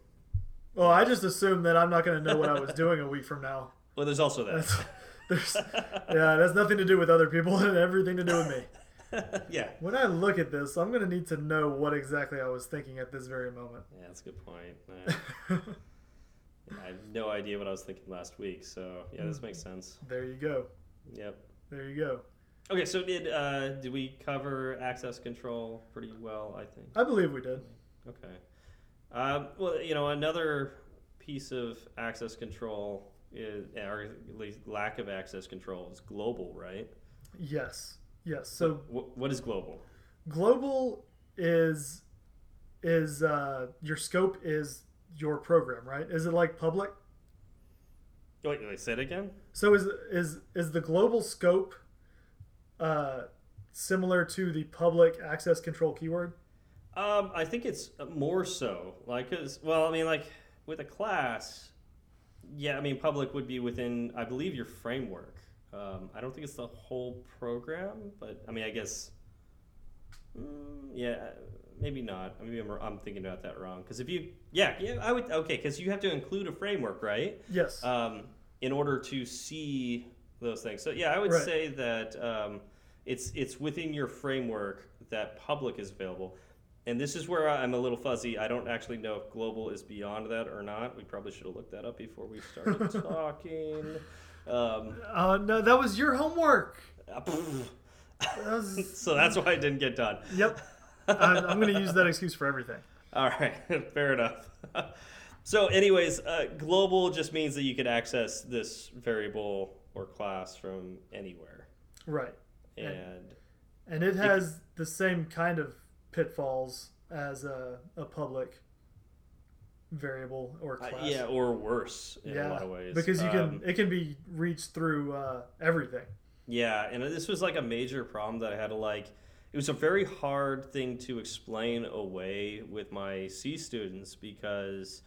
Well, I just assume that I'm not going to know what I was doing a week from now. well, there's also that. There's, yeah, it has nothing to do with other people and everything to do with me. yeah. When I look at this, I'm going to need to know what exactly I was thinking at this very moment. Yeah, that's a good point. Uh, I have no idea what I was thinking last week. So yeah, this makes sense. there you go. Yep. There you go. Okay, so did uh, did we cover access control pretty well? I think. I believe we did. Okay. Um, well, you know, another piece of access control is, or at least lack of access control, is global, right? Yes. Yes. So Wh- what is global? global is is uh, your scope is your program, right? Is it like public? Wait, wait, say it again. So is is is the global scope uh, similar to the public access control keyword? Um, I think it's more so, like, 'cause- well, I mean, like with a class, yeah, I mean, public would be within, I believe, your framework. Um, I don't think it's the whole program, but I mean, I guess, mm, yeah, maybe not. Maybe I'm, I'm thinking about that wrong. Because if you, yeah, yeah, I would, okay, because you have to include a framework, right? Yes. um, in order to see those things. So yeah, I would Right. say that um, it's it's within your framework that public is available. And this is where I'm a little fuzzy. I don't actually know if global is beyond that or not. We probably should have looked that up before we started talking. Um, uh, no, that was your homework. That was, so that's why it didn't get done. yep. I'm, I'm going to use that excuse for everything. All right, fair enough. so, anyways, uh, global just means that you can access this variable or class from anywhere, Right. and And- And it has the same kind of pitfalls as a, a public variable or Uh, class. yeah, or worse in a lot of ways. Because you can Um, it can be reached through uh, everything. yeah, and this was like a major problem that I had to like. It was a very hard thing to explain away with my C students because,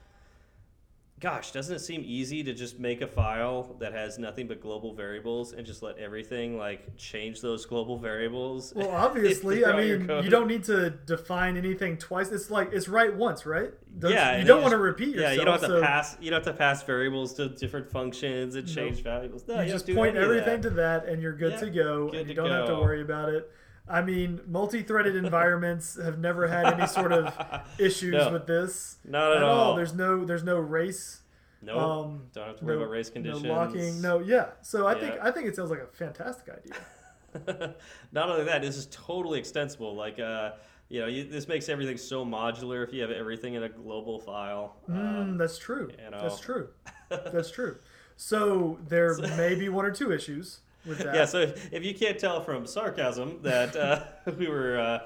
gosh, doesn't it seem easy to just make a file that has nothing but global variables and just let everything like change those global variables? Well, obviously, I mean, you don't need to define anything twice. It's like it's write once, right? Yeah, you don't want to repeat yourself. Yeah, you don't have to pass. You don't have to pass variables to different functions and change valuables. No, you you just point everything to that, and you're good Yeah, to go, good and you don't have to worry about it. I mean, multi-threaded environments have never had any sort of issues No, with this Not at, at all. all. There's no there's no race Nope. Um, Don't have to worry no- about race conditions. No locking. No, yeah. So I think I think it sounds like a fantastic idea. Not only that, this is totally extensible. Like, uh, you know, you, this makes everything so modular if you have everything in a global file. Mm, Um, that's true. you know. That's true. That's true. So there may be one or two issues. Yeah, so if, if you can't tell from sarcasm that uh, we were uh,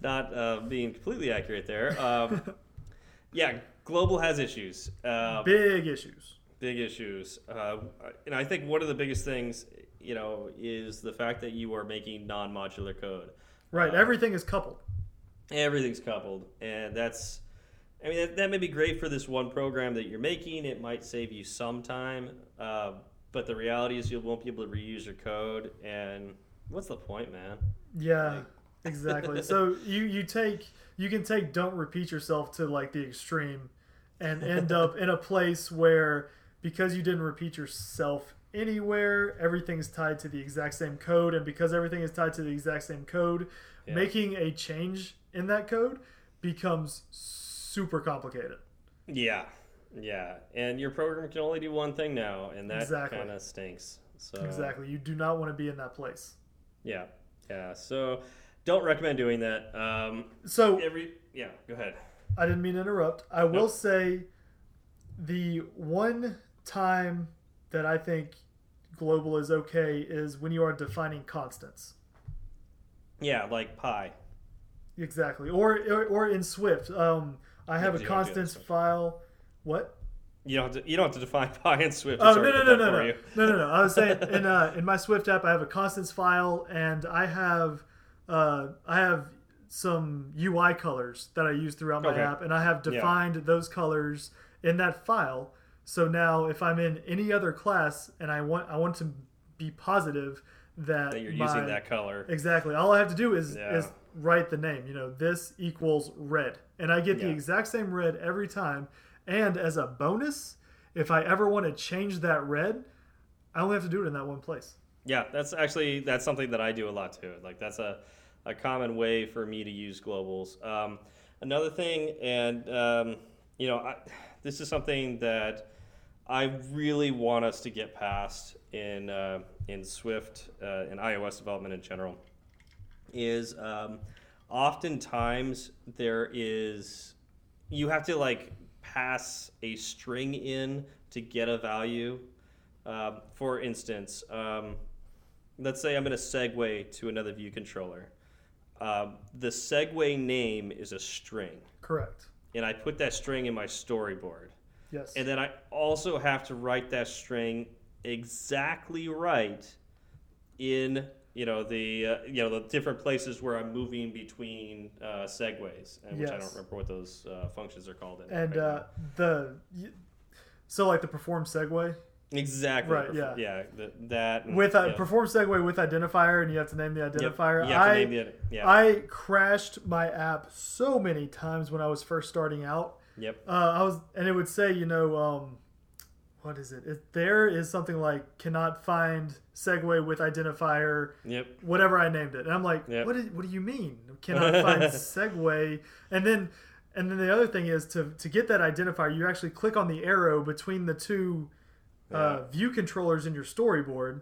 not uh, being completely accurate there, um, yeah, global has issues. Uh, Big issues. big issues. Uh, and I think one of the biggest things, you know, is the fact that you are making non-modular code. Right. Uh, Everything is coupled. Everything's coupled, and that's. I mean, that, that may be great for this one program that you're making. It might save you some time, uh, but the reality is you won't be able to reuse your code. And what's the point, man? Yeah. like- exactly. So you you take you can take don't repeat yourself to like the extreme, and end up in a place where because you didn't repeat yourself anywhere, everything's tied to the exact same code, and because everything is tied to the exact same code, Yeah. making a change in that code becomes super complicated. Yeah, yeah. And your program can only do one thing now, and that Exactly. kind of stinks. So Exactly. You do not want to be in that place. Yeah, yeah. So don't recommend doing that. Um, So every yeah. Go ahead. I didn't mean to interrupt. I will Nope. say the one time that I think global is okay is when you are defining constants. Yeah, like pi. Exactly. Or or, or in Swift, um, I have a you don't do that in constants file. What? You don't have to. You don't have to define pi in Swift. Oh It's no no no no no. no no no! I was saying in uh, in my Swift app, I have a constants file, and I have uh, I have some UI colors that I use throughout my Okay. app, and I have Yeah. defined those colors in that file. So now, if I'm in any other class and I want I want to be positive that, That you're my- using that color. exactly, all I have to do is Yeah. is write the name. You know, this equals red, and I get the exact same red every time. And as a bonus, if I ever want to change that red, I only have to do it in that one place. Yeah, that's actually that's something that I do a lot too. Like that's a, a common way for me to use globals. Um, another thing, and um, you know, I, this is something that I really want us to get past in uh, in Swift uh, and iOS development in general. Is um, oftentimes there is you have to like pass a string in to get a value. Um, for instance, um, let's say I'm going to segue to another view controller. Um, the segue name is a string, Correct. and I put that string in my storyboard. Yes. And then I also have to write that string exactly right in you know the uh, you know the different places where I'm moving between uh, segues, and which I don't remember what those uh, functions are called. In and right uh, the so like the perform segue exactly right, yeah. yeah the, that and, with a yeah. perform segue with identifier, and you have to name the Yep, identifier. you have to I the- yeah I crashed my app so many times when I was first starting out. yep Uh, I was, and it would say, you know, um, what is it? it? There is something like cannot find segue with identifier, yep whatever I named it, and I'm like, Yep. what? What do you mean cannot find segue? And then, and then the other thing is to to get that identifier, you actually click on the arrow between the two uh, view controllers in your storyboard.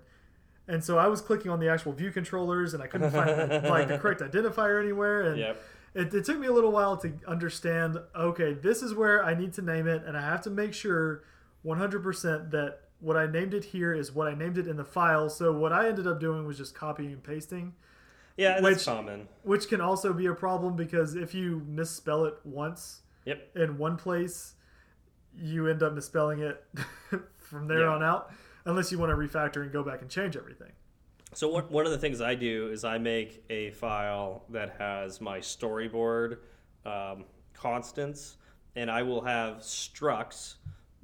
And so I was clicking on the actual view controllers, and I couldn't find like the correct identifier anywhere. And yep it, it took me a little while to understand okay this is where i need to name it and i have to make sure 100% that what i named it here is what i named it in the file. So what i ended up doing was just copying and pasting. Yeah and Which- common. which can also be a problem because if you misspell it once yep. in one place you end up misspelling it from there Yeah. on out unless you want to refactor and go back and change everything. So one, one of the things I do is I make a file that has my storyboard um, constants, and I will have structs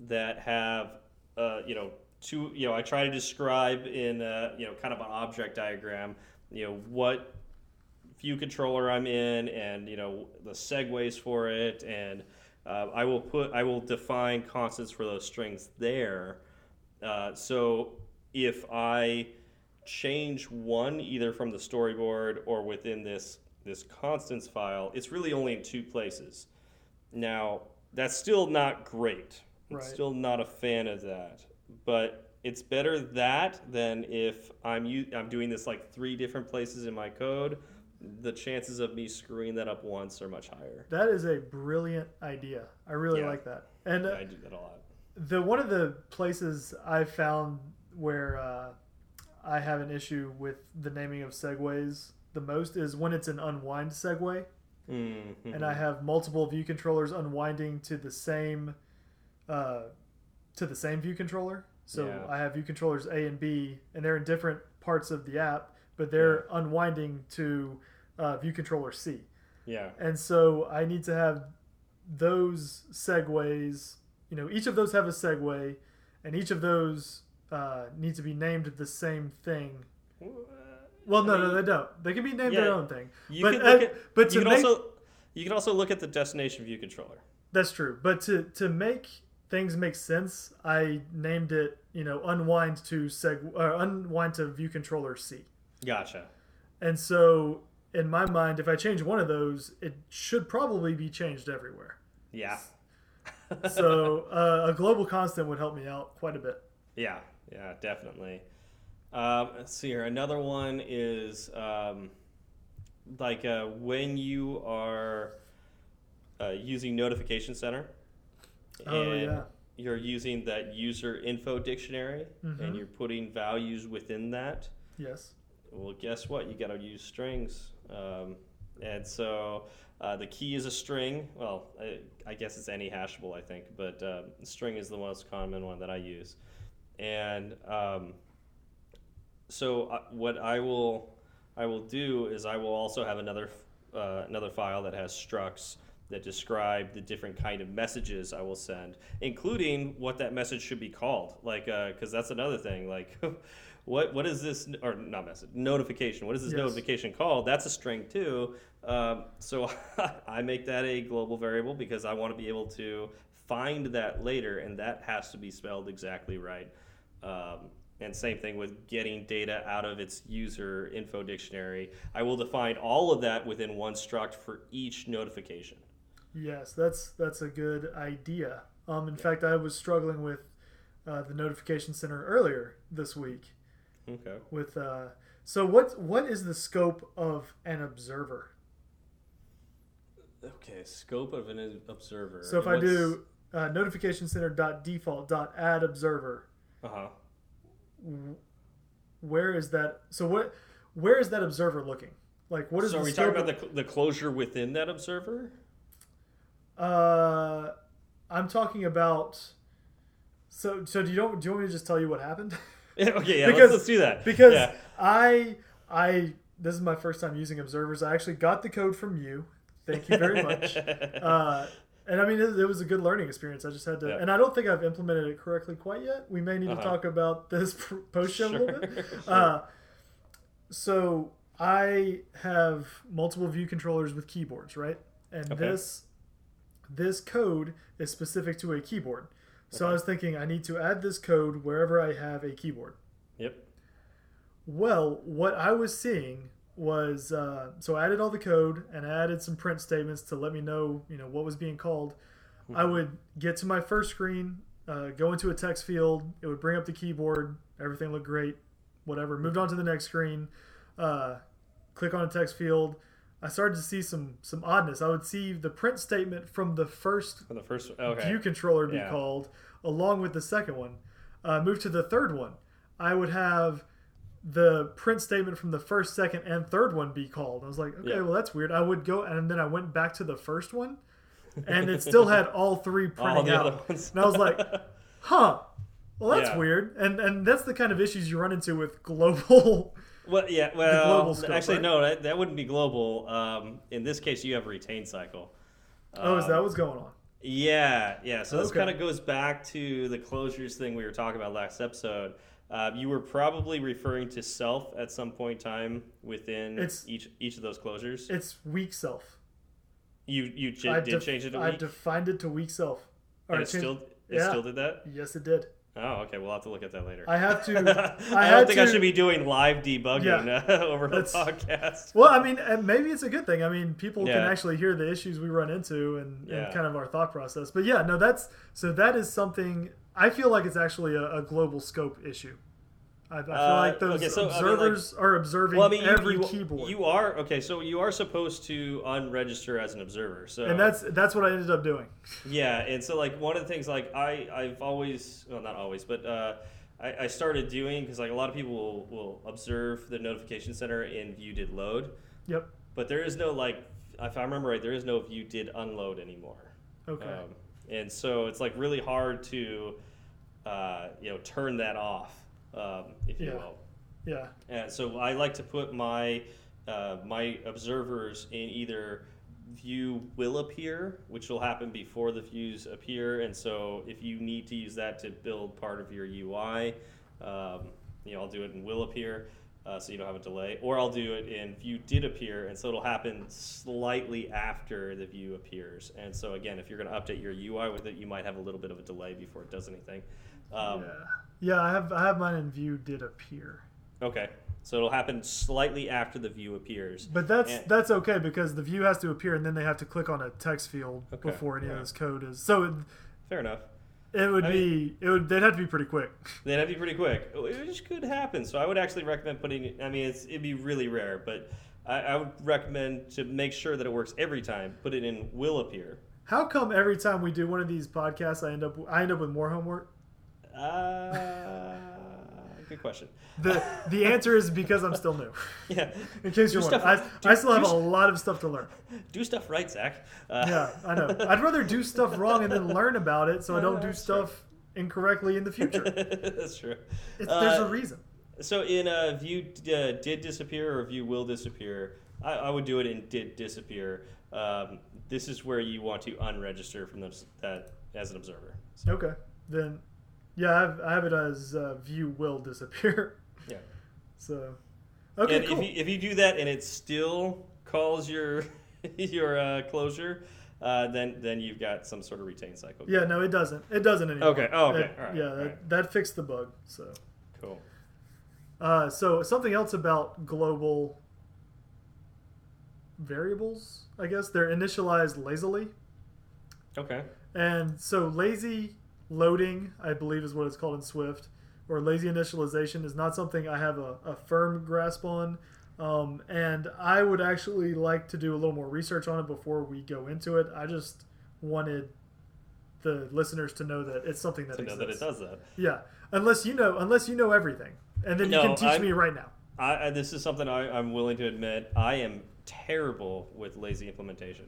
that have, uh, you know, two. You know, I try to describe in, uh, you know, kind of an object diagram, you know, what view controller I'm in, and you know the segues for it, and uh, I will put I will define constants for those strings there. Uh, so if I change one either from the storyboard or within this this constants file, it's really only in two places. Now that's still not great I'm Right. still not a fan of that. But it's better that than if I'm u- I'm doing this like three different places in my code. The chances of me screwing that up once are much higher. That is a brilliant idea. I really Yeah. like that. And uh, I do that a lot. the one of the places I found where uh, I have an issue with the naming of segues the most is when it's an unwind segue, Mhm. and I have multiple view controllers unwinding to the same uh, to the same view controller. So Yeah. I have view controllers A and B, and they're in different parts of the app, but they're unwinding to uh, view controller C. yeah. And so I need to have those segues. You know, each of those have a segue, and each of those uh, need to be named the same thing. Well, no, I no, they don't. They can be named yeah, their own thing. You but can look uh, at, but you to can make also you can also look at the destination view controller. that's true. But to to make things make sense, I named it. You know, unwind to seg uh, unwind to view controller C. Gotcha. And so in my mind, if I change one of those, it should probably be changed everywhere. Yeah. So uh, a global constant would help me out quite a bit. Yeah, yeah, definitely. Um, let's see here. Another one is um, like uh, when you are uh, using Notification Center. Oh, and yeah. You're using that user info dictionary, Mhm. and you're putting values within that. Yes. Well, guess what? You got to use strings. Um, and so uh, the key is a string. Well, I, I guess it's any hashable, I think, but uh, string is the most common one that I use. And um, so uh, what I will I will do is I will also have another uh, another file that has structs that describe the different kind of messages I will send, including what that message should be called. Like, because that's another thing. Like, what what is this or not message notification? What is this Yes. notification called? That's a string too. Um, so I make that a global variable because I want to be able to find that later, and that has to be spelled exactly right. Um, and same thing with getting data out of its user info dictionary. I will define all of that within one struct for each notification. Yes, that's that's a good idea. Um, in fact, I was struggling with uh, the notification center earlier this week. Okay. With uh, so what what is the scope of an observer? Okay. Scope of an observer. So if I do uh, notification center dot default dot add observer, Uh huh. where is that? So what where is that observer looking? Like what is So are we talking about the, the closure within that observer? Uh, I'm talking about. So, so do you don't do you want me to just tell you what happened? okay. Yeah. Because- let's, let's do that. because yeah. I I this is my first time using observers. I actually got the code from you. Thank you very much. uh, and I mean, it, it was a good learning experience. I just had to, Yeah. and I don't think I've implemented it correctly quite yet. We may need Uh-huh. to talk about this post show a little bit. Sure, Uh, so I have multiple view controllers with keyboards, right? And Okay. this this code is specific to a keyboard. So I was thinking I need to add this code wherever I have a keyboard. Yep. Well, what I was seeing was uh, so I added all the code and I added some print statements to let me know, you know, what was being called. I would get to my first screen, uh, go into a text field. It would bring up the keyboard. Everything looked great. Whatever. Moved on to the next screen. Uh, click on a text field. I started to see some some oddness. I would see the print statement from the first For the first. Okay. view controller be Yeah. called along with the second one. Uh, move to the third one. I would have the print statement from the first, second, and third one be called. I was like, okay, Yeah. well that's weird. I would go and then I went back to the first one, and it still had all three printing the out. And I was like, huh. Well, that's Yeah. weird, and and that's the kind of issues you run into with global. Well, yeah. Well, scope, actually, right? no. That, that wouldn't be global. Um, in this case, you have a retain cycle. oh, is that Um, what's going on? Yeah, yeah. So this Okay. kind of goes back to the closures thing we were talking about last episode. Uh, you were probably referring to self at some point in time within It's- each each of those closures. It's weak self. you you ch- did change it to I defined it to weak self. Or it changed- still it yeah. still did that. Yes, it did. Oh, okay. We'll have to look at that later. I have to. I, I, don't think to, I should be doing live debugging Yeah. over the podcast. Well, I mean, maybe it's a good thing. I mean, people can actually hear the issues we run into and, Yeah. and kind of our thought process. But yeah, no, that's so that is something I feel like it's actually a, a global scope issue. I, I feel Uh, like those okay, so, I mean, like- observers are observing Well, I mean, you, every you, keyboard, you are okay. So you are supposed to unregister as an observer. So and that's that's what I ended up doing. Yeah, and so like one of the things like I I've always well not always but uh, I, I started doing because like a lot of people will, will observe the notification center in view did load, Yep. but there is no like if I remember right there is no view did unload anymore. Okay. Um, and so it's like really hard to uh, you know turn that off um, if you Yeah. will. yeah. And so I like to put my uh, my observers in either view will appear, which will happen before the views appear, and so if you need to use that to build part of your UI, um, you know I'll do it in will appear. Uh, so you don't have a delay, or I'll do it in view did appear, and so it'll happen slightly after the view appears. And so again, if you're going to update your UI with it, you might have a little bit of a delay before it does anything. Um, yeah. Yeah. I have I have mine in view did appear, Okay, so it'll happen slightly after the view appears. but that's And- that's okay because the view has to appear and then they have to click on a text field Okay, before any yeah. of this code is. So it, Fair enough. it would I be it would they'd have to be pretty quick. They'd have to be pretty quick, oh, which could happen. So I would actually recommend putting. I mean, it's, it'd be really rare, but I, I would recommend to make sure that it works every time. Put it in will appear. How come every time we do one of these podcasts, I end up I end up with more homework? Uh, good question. The the answer is because I'm still new. Yeah. In case you're wondering, I, do- I still have a lot of stuff to learn. Do stuff right, Zach. Uh, Yeah, I know. I'd rather do stuff wrong and then learn about it, so I don't do that's true. stuff incorrectly in the future. That's true. It's, there's a Uh, reason. So in uh, view uh, did disappear or view will disappear, I, I would do it in did disappear. Um, this is where you want to unregister from those, that as an observer. So, Okay, then yeah, I have, I have it as uh, view will disappear. yeah. So okay, and cool. if you if you do that and it still calls your your uh, closure, uh, then then you've got some sort of retain cycle. yeah, no, it doesn't. It doesn't anymore. Okay. Oh, okay. It- All right. yeah, that, right. that fixed the bug. So. Cool. Uh, so something else about global variables, I guess they're initialized lazily, Okay. and so lazy loading, I believe, is what it's called in Swift, or lazy initialization is not something I have a, a firm grasp on. Um, and I would actually like to do a little more research on it before we go into it. I just wanted the listeners to know that it's something that To know exists. that it does that. Yeah, unless you know, unless you know everything, and then you can teach I'm- me right now. I, I, this is something I, I'm willing to admit. I am terrible with lazy implementation.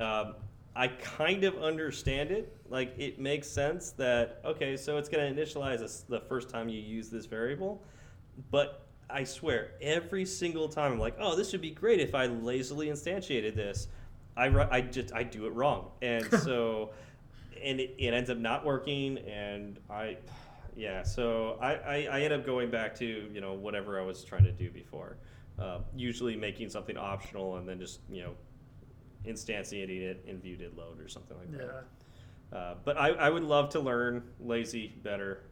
Um, I kind of understand it. Like, it makes sense that, okay, so it's going to initialize this the first time you use this variable. But I swear, every single time I'm like, oh, this would be great if I lazily instantiated this. I, I just, I do it wrong. And so, and it, it ends up not working. And I, yeah, so I, I, I end up going back to you know whatever I was trying to do before. Uh, usually making something optional and then just you know instantiating it in view did load or something like Yeah. that. Uh, but I, I would love to learn lazy better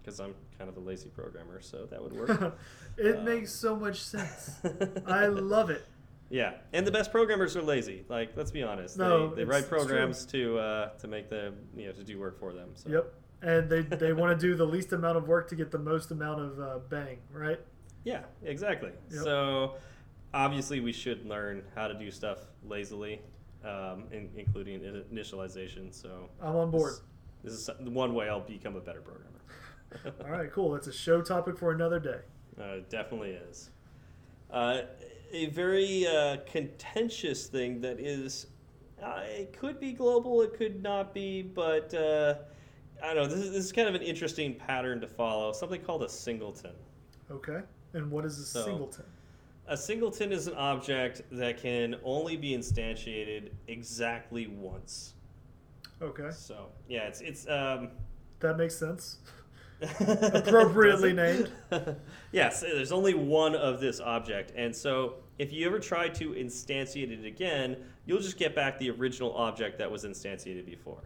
because I'm kind of a lazy programmer, so that would work. it Uh, makes so much sense. I love it. yeah, and the best programmers are lazy. Like, let's be honest. No, they, they write programs to uh, to make the you know to do work for them. So. Yep. And they, they want to do the least amount of work to get the most amount of uh, bang, right? Yeah, exactly. Yep. So obviously, we should learn how to do stuff lazily, um, in, including initialization. So I'm on board. This, this is one way I'll become a better programmer. All right, cool. That's a show topic for another day. Uh, it definitely is. Uh, a very uh, contentious thing that is, uh, it could be global, it could not be, but uh, I don't know. This is, this is kind of an interesting pattern to follow. Something called a singleton. Okay. And what is a So- singleton? A singleton is an object that can only be instantiated exactly once. Okay. So yeah, it's it's um, That makes sense. Appropriately named. yes, there's only one of this object, and so if you ever try to instantiate it again, you'll just get back the original object that was instantiated before.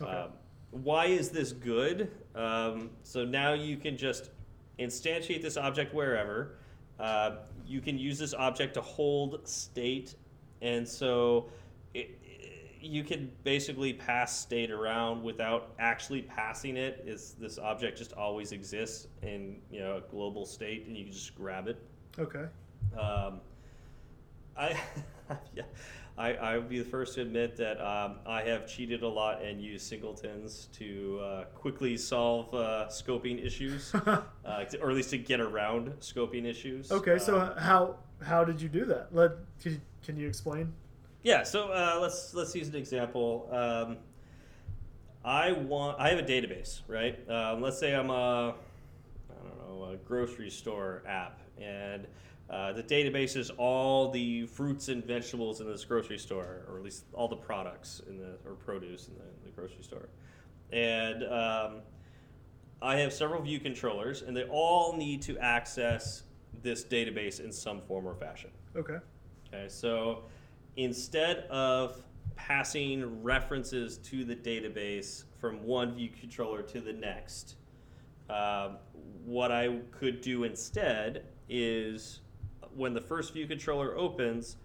Okay. Um, why is this good? Um, so now you can just instantiate this object wherever. Uh, you can use this object to hold state, and so it, you can basically pass state around without actually passing it. Is this object just always exists in you know a global state, and you can just grab it. Okay. Um, I yeah, I I would be the first to admit that um, I have cheated a lot and used singletons to uh, quickly solve uh, scoping issues, uh, to- or at least to get around scoping issues. Okay. So Um, how how did you do that? Let can you, can you explain? Yeah, so uh, let's let's use an example. Um, I want I have a database, right? Um, let's say I'm a I don't know a grocery store app, and uh, the database is all the fruits and vegetables in this grocery store, or at least all the products in the or produce in the, the grocery store, and um, I have several view controllers, and they all need to access this database in some form or fashion. Okay. Okay, so instead of passing references to the database from one view controller to the next, um, what I could do instead is when the first view controller opens,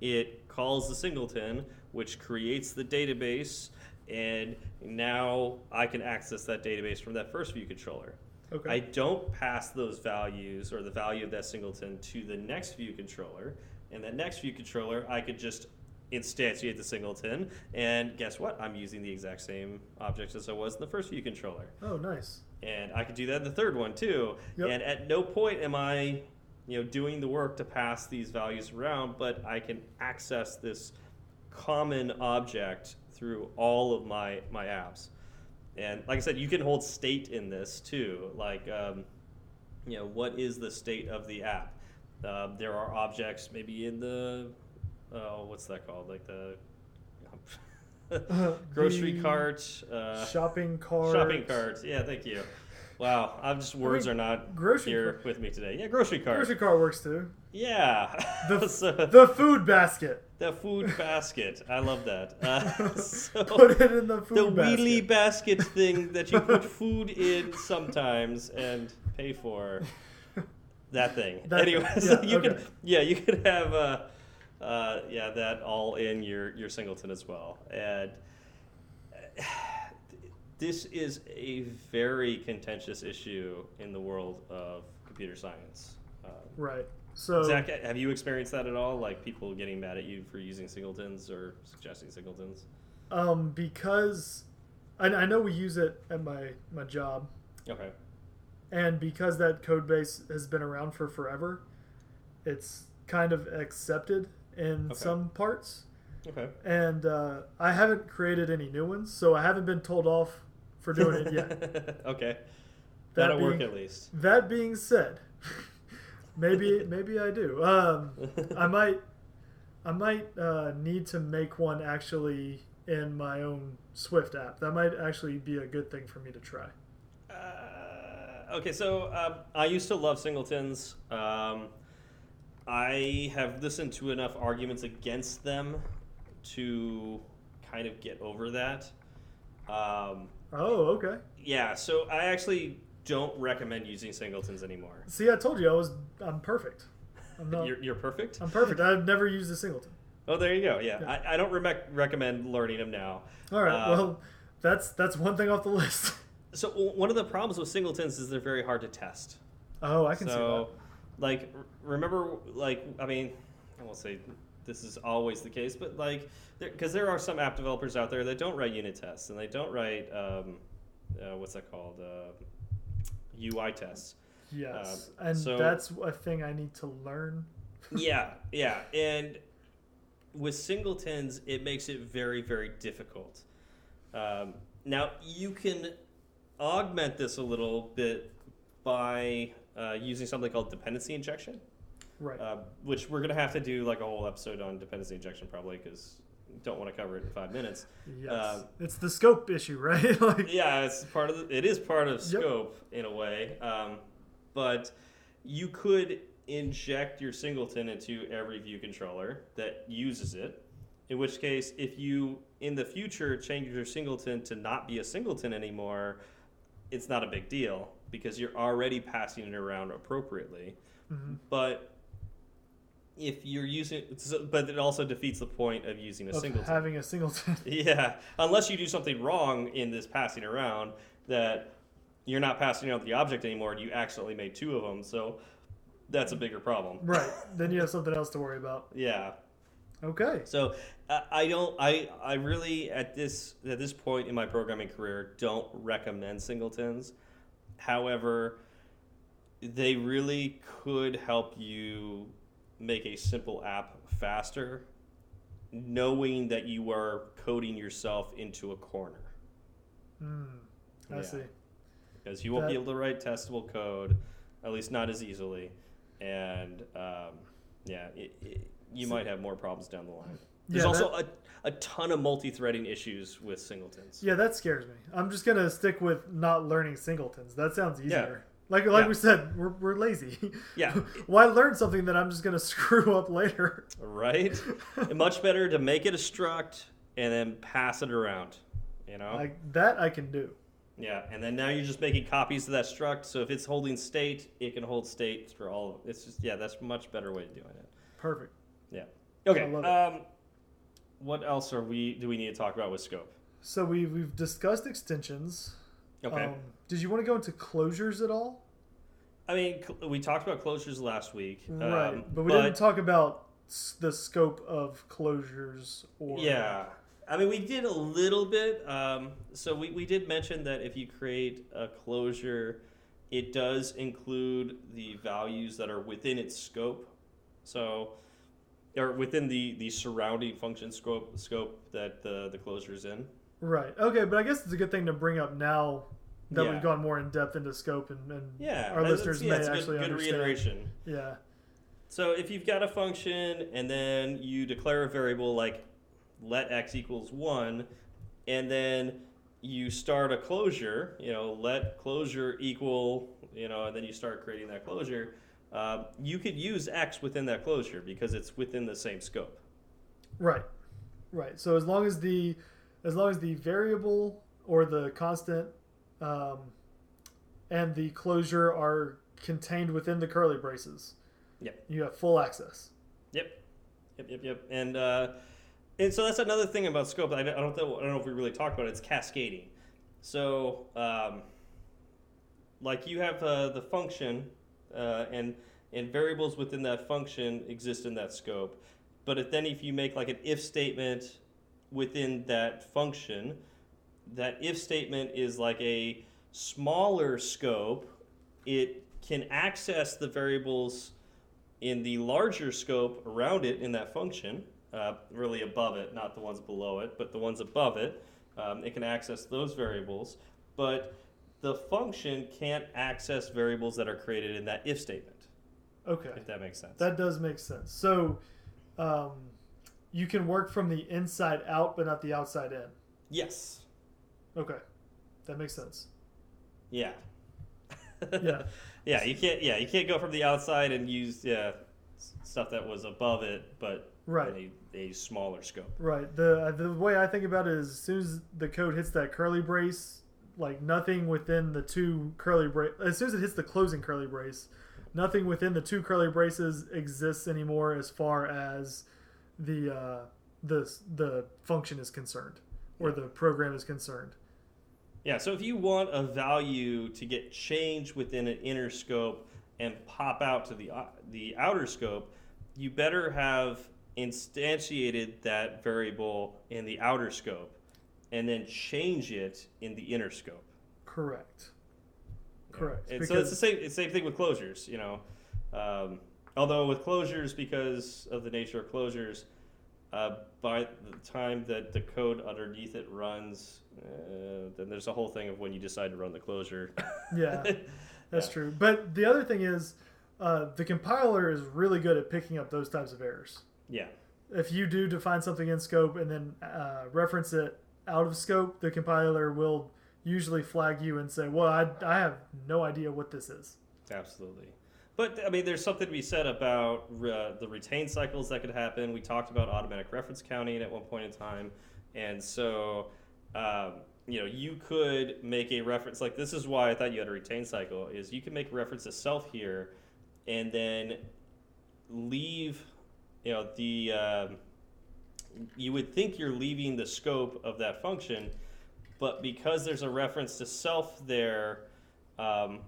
it calls the singleton, which creates the database, and now I can access that database from that first view controller. Okay. I don't pass those values or the value of that singleton to the next view controller. And that next view controller, I could just instantiate the singleton. And guess what? I'm using the exact same objects as I was in the first view controller. oh, nice. And I could do that in the third one too. Yep. And at no point am I, you know, doing the work to pass these values around, but I can access this common object through all of my my apps. And like I said, you can hold state in this too. Like, um, you know, what is the state of the app? Um, there are objects maybe in the, oh, what's that called? Like the grocery The cart. Uh, shopping cart. Shopping cart. Yeah, thank you. Wow, I'm just words mean, are not grocery here cart- with me today. Yeah, grocery cart. Grocery cart works too. Yeah, The- So, The food basket. the food basket. I love that. Uh, so Put it in the food the basket. wheelie basket thing that you put food in sometimes and pay for. That thing. That anyway, thing, so you okay. could yeah you could have uh, uh, yeah that all in your your singleton as well and. This is a very contentious issue in the world of computer science. Um, Right. So Zach, have you experienced that at all? Like people getting mad at you for using singletons or suggesting singletons? um, because I, I know we use it at my my job, Okay. and because that code base has been around for forever, it's kind of accepted in Okay. some parts. Okay. And uh, I haven't created any new ones, so I haven't been told off for doing it yet. okay. That That'll work at least. That being said, maybe maybe I do. Um, I might I might uh, need to make one actually in my own Swift app. That might actually be a good thing for me to try. Uh, okay, so um, I used to love singletons. Um, I have listened to enough arguments against them to kind of get over that. Um, Oh, okay. yeah, so I actually don't recommend using singletons anymore. See, I told you I was I'm perfect. I'm not. You're, you're perfect. I'm perfect. I've never used a singleton. Oh, there you go. Yeah, Yeah. I, I don't re- recommend learning them now. All right. Uh, well, that's that's one thing off the list. So one of the problems with singletons is they're very hard to test. Oh, I can see so, like, remember, like, I mean, I won't say this is always the case, but like, because there, are some app developers out there that don't write unit tests and they don't write um, uh, what's that called uh, UI tests. Yes, um, and so- that's a thing I need to learn. yeah, yeah, and with singletons, it makes it very, very difficult. Um, now you can augment this a little bit by uh, using something called dependency injection. Right. uh, which we're gonna have to do like a whole episode on dependency injection probably because don't want to cover it in five minutes. yes. um, it's the scope issue, right? like. Yeah, it's part of the, it is part of Yep. scope in a way, um, but you could inject your singleton into every view controller that uses it. In which case, if you in the future change your singleton to not be a singleton anymore, it's not a big deal because you're already passing it around appropriately. Mhm. But if you're using, but it also defeats the point of using a Of singleton. having a singleton. Yeah, unless you do something wrong in this passing around that you're not passing out the object anymore and you accidentally made two of them. So that's a bigger problem. right. Then you have something else to worry about. Yeah. Okay. So I I don't. I I really at this at this point in my programming career don't recommend singletons. However, they really could help you make a simple app faster, knowing that you are coding yourself into a corner. Mm, I Yeah. see. because you won't be able to write testable code, at least not as easily, and um, yeah, it, it, you So- might have more problems down the line. There's Yeah, also a, a ton of multi-threading issues with singletons. Yeah, that scares me. I'm just gonna stick with not learning singletons. That sounds easier. Like like Yeah. we said, we're, we're lazy. Yeah. Why learn something that I'm just gonna screw up later? Right? Much better to make it a struct and then pass it around. You know? Like that I can do. yeah, and then now you're just making copies of that struct. So if it's holding state, it can hold state for all. Of, it's just yeah, that's a much better way of doing it. Perfect. Yeah. Okay. I love it. Um, what else are we? Do we need to talk about with scope? So we we've discussed extensions. Okay. Um, did you want to go into closures at all? I mean, cl- we talked about closures last week, right, um, but we didn't talk about s- the scope of closures or Yeah, I mean, we did a little bit. Um, so we, we did mention that if you create a closure, it does include the values that are within its scope. So, or within the, the surrounding function scope scope that the the closure is in. Right. Okay, but I guess it's a good thing to bring up now that Yeah. we've gone more in depth into scope and, and Yeah, our listeners yeah, may it's a good- actually good understand. reiteration. Yeah. So if you've got a function and then you declare a variable like let x equals one, and then you start a closure, you know, let closure equal, you know, and then you start creating that closure, uh, you could use x within that closure because it's within the same scope. Right. Right. So as long as the as long as the variable or the constant um, and the closure are contained within the curly braces, Yep. you have full access. Yep, yep, yep, yep. And uh, and so that's another thing about scope. I don't, I don't know. I don't know if we really talked about it. It's cascading. So, um, like you have uh, the function, uh, and and variables within that function exist in that scope. But if, then if you make like an if statement within that function, that if statement is like a smaller scope. It can access the variables in the larger scope around it in that function, uh, really above it, not the ones below it, but the ones above it. Um, it can access those variables, but the function can't access variables that are created in that if statement, Okay. if that makes sense. That does make sense. So um, you can work from the inside out, but not the outside in. yes. Okay. That makes sense. Yeah. Yeah. yeah, you can't. Yeah, you can't go from the outside and use yeah stuff that was above it, but Right. a, a smaller scope. Right. The uh, the way I think about it is as soon as the code hits that curly brace, like nothing within the two curly brace, as soon as it hits the closing curly brace, nothing within the two curly braces exists anymore as far as the uh, the the function is concerned or the program is concerned. Yeah, so if you want a value to get changed within an inner scope and pop out to the o- the outer scope, you better have instantiated that variable in the outer scope and then change it in the inner scope. Correct. Yeah. Correct. And so it's the same it's the same thing with closures, you know. Um, although with closures, because of the nature of closures, uh, by the time that the code underneath it runs, uh, then there's a whole thing of when you decide to run the closure. yeah, that's Yeah. true. But the other thing is, uh, the compiler is really good at picking up those types of errors. Yeah, if you do define something in scope and then uh, reference it out of scope, the compiler will usually flag you and say, "Well, I, I have no idea what this is." absolutely. But I mean, there's something to be said about uh, the retain cycles that could happen. We talked about automatic reference counting at one point in time, and so um, you know you could make a reference like this is why I thought you had a retain cycle is you can make a reference to self here, and then leave you know the um, you would think you're leaving the scope of that function, but because there's a reference to self there. Um,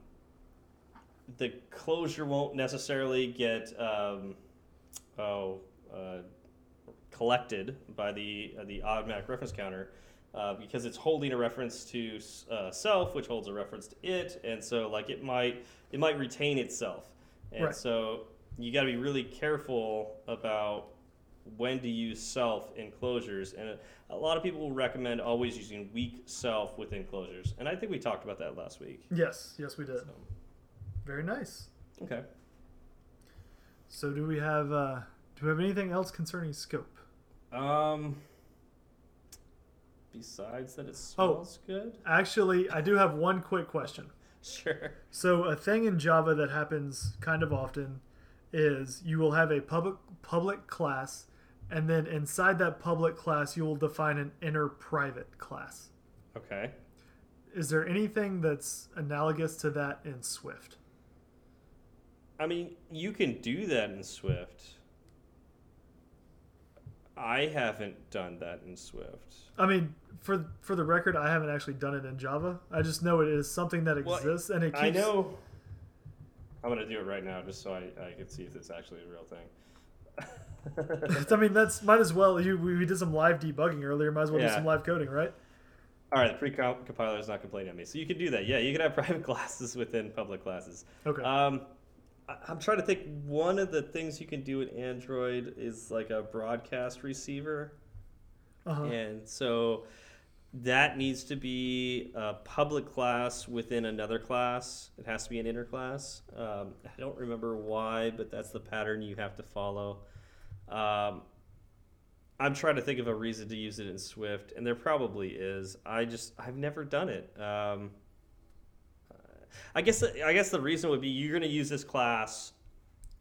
the closure won't necessarily get um, oh uh, collected by the uh, the automatic reference counter uh, because it's holding a reference to uh, self, which holds a reference to it, and so like it might it might retain itself, and Right. so you got to be really careful about when to use self in closures, and a, lot of people will recommend always using weak self within closures, and I think we talked about that last week. Yes, yes, we did. So, Very nice. okay. So do we have uh, do we have anything else concerning scope? Um. Besides that, it Oh. smells good. Actually, I do have one quick question. Sure. So a thing in Java that happens kind of often is you will have a public public class, and then inside that public class you will define an inner private class. Okay. Is there anything that's analogous to that in Swift? I mean, you can do that in Swift. I haven't done that in Swift. I mean, for for the record, I haven't actually done it in Java. I just know it is something that Well, exists, and it keeps. I know. I'm gonna do it right now just so I, I can see if it's actually a real thing. I mean, that's might as well. You we, did some live debugging earlier. Might as well do some live coding, right? All right, the pre-compiler is not complaining at me, so you can do that. Yeah, you can have private classes within public classes. Okay. Um, I'm trying to think. One of the things you can do in Android is like a broadcast receiver, Uh-huh. and so that needs to be a public class within another class. It has to be an inner class. Um, I don't remember why, but that's the pattern you have to follow. Um, I'm trying to think of a reason to use it in Swift, and there probably is. I just I've never done it. Um, I guess I guess the reason would be you're going to use this class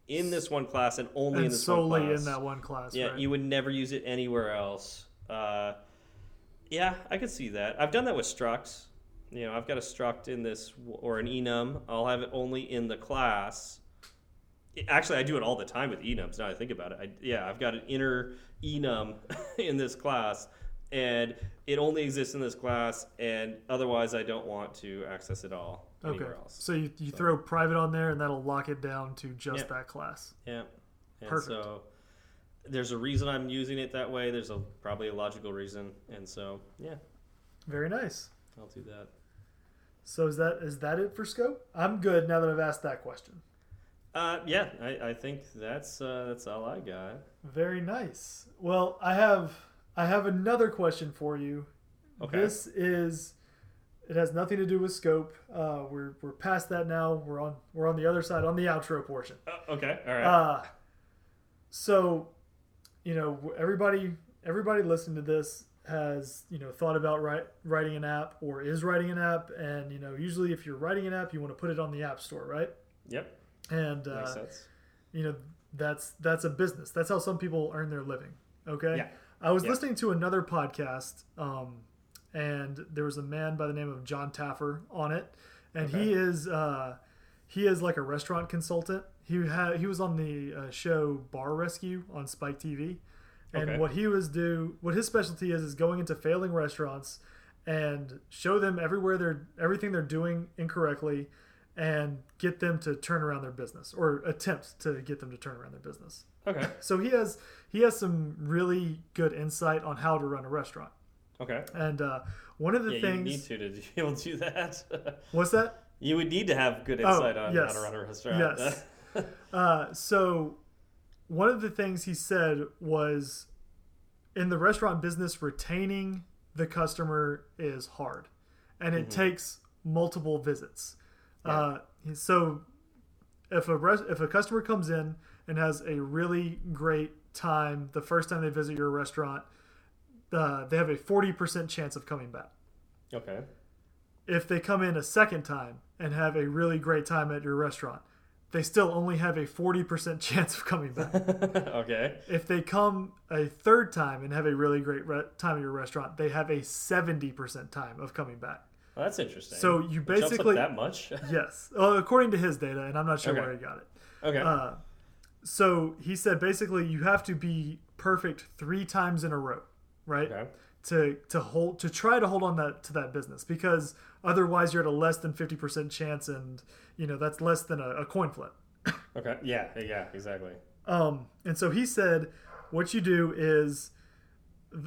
in this one class and only in this solely one class. in that one class. Yeah, right? you would never use it anywhere else. Uh, yeah, I could see that. I've done that with structs. You know, I've got a struct in this or an enum. I'll have it only in the class. Actually, I do it all the time with enums. Now I think about it, I, yeah, I've got an inner enum in this class, and it only exists in this class, and otherwise I don't want to access it all Okay. So you, you So- throw private on there, and that'll lock it down to just Yeah. that class. Yeah. Perfect. so there's a reason I'm using it that way. There's a probably a logical reason. And so, yeah, Very nice. I'll do that. So is that is that it for scope? I'm good now that I've asked that question. Uh, yeah, I, I think that's uh, that's all I got. Very nice. Well, I have I have another question for you. Okay. This is it has nothing to do with scope. Uh, we're we're past that now. We're on we're on the other side on the outro portion. Uh, okay, all right. Uh, so, you know, everybody everybody listening to this has you know thought about write, writing an app or is writing an app, and you know usually if you're writing an app, you want to put it on the app store, right? yep, And makes uh, sense. you know that's that's a business. That's how some people earn their living. Okay. Yeah. I was Yeah. listening to another podcast, um, and there was a man by the name of Jon Taffer on it, and he is uh, he is like a restaurant consultant. He had he was on the uh, show Bar Rescue on Spike TV, and Okay. what he was do what his specialty is is going into failing restaurants and show them everywhere they're everything they're doing incorrectly and get them to turn around their business or attempt to get them to turn around their business. Okay, So he has he has some really good insight on how to run a restaurant. Okay. And uh, one of the Yeah, you need to to be able to do that. what's that? you would need to have good Oh, insight on yes. how to run a restaurant. Yes. Uh, so one of the things he said was in the restaurant business retaining the customer is hard and it Mhm. takes multiple visits Yeah. uh, so if a if a customer comes in and has a really great time the first time they visit your restaurant uh, they have a 40% chance of coming back okay. if they come in a second time and have a really great time at your restaurant, they still only have a 40% chance of coming back. okay. if they come a third time and have a really great re- time at your restaurant, they have a 70% time of coming back. Well, that's interesting. So you It jumps up basically- that much. Yes, uh, according to his data, and I'm not sure Okay. where he got it. okay. Uh, so he said basically you have to be perfect three times in a row, right? okay. To to hold to try to hold on that to that business because otherwise you're at a less than 50% chance, and you know that's less than a, a coin flip. Okay. Yeah. Yeah. Exactly. Um, and so he said, what you do is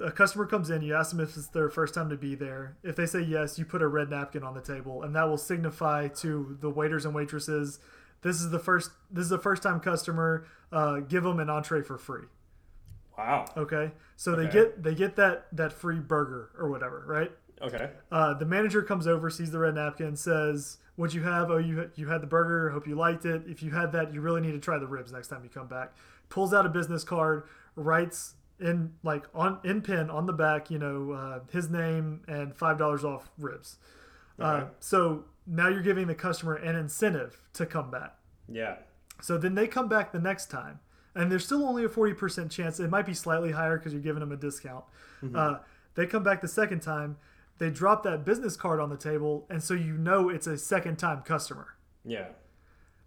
a customer comes in, you ask them if it's their first time to be there. If they say yes, you put a red napkin on the table, and that will signify to the waiters and waitresses, this is the first this is a first time customer. Uh, give them an entree for free. Wow. Okay, so they get they get that that free burger or whatever, right? Okay. Uh, the manager comes over, sees the red napkin, says, "What'd you have? Oh, you you had the burger. Hope you liked it. If you had that, you really need to try the ribs next time you come back." Pulls out a business card, writes in like on in pen on the back, you know, uh, his name and five dollars off ribs. Uh, Okay. so now you're giving the customer an incentive to come back. Yeah. So then they come back the next time, and there's still only a 40% chance. It might be slightly higher because you're giving them a discount. Uh, they come back the second time, they drop that business card on the table, and so you know it's a second time customer. Yeah.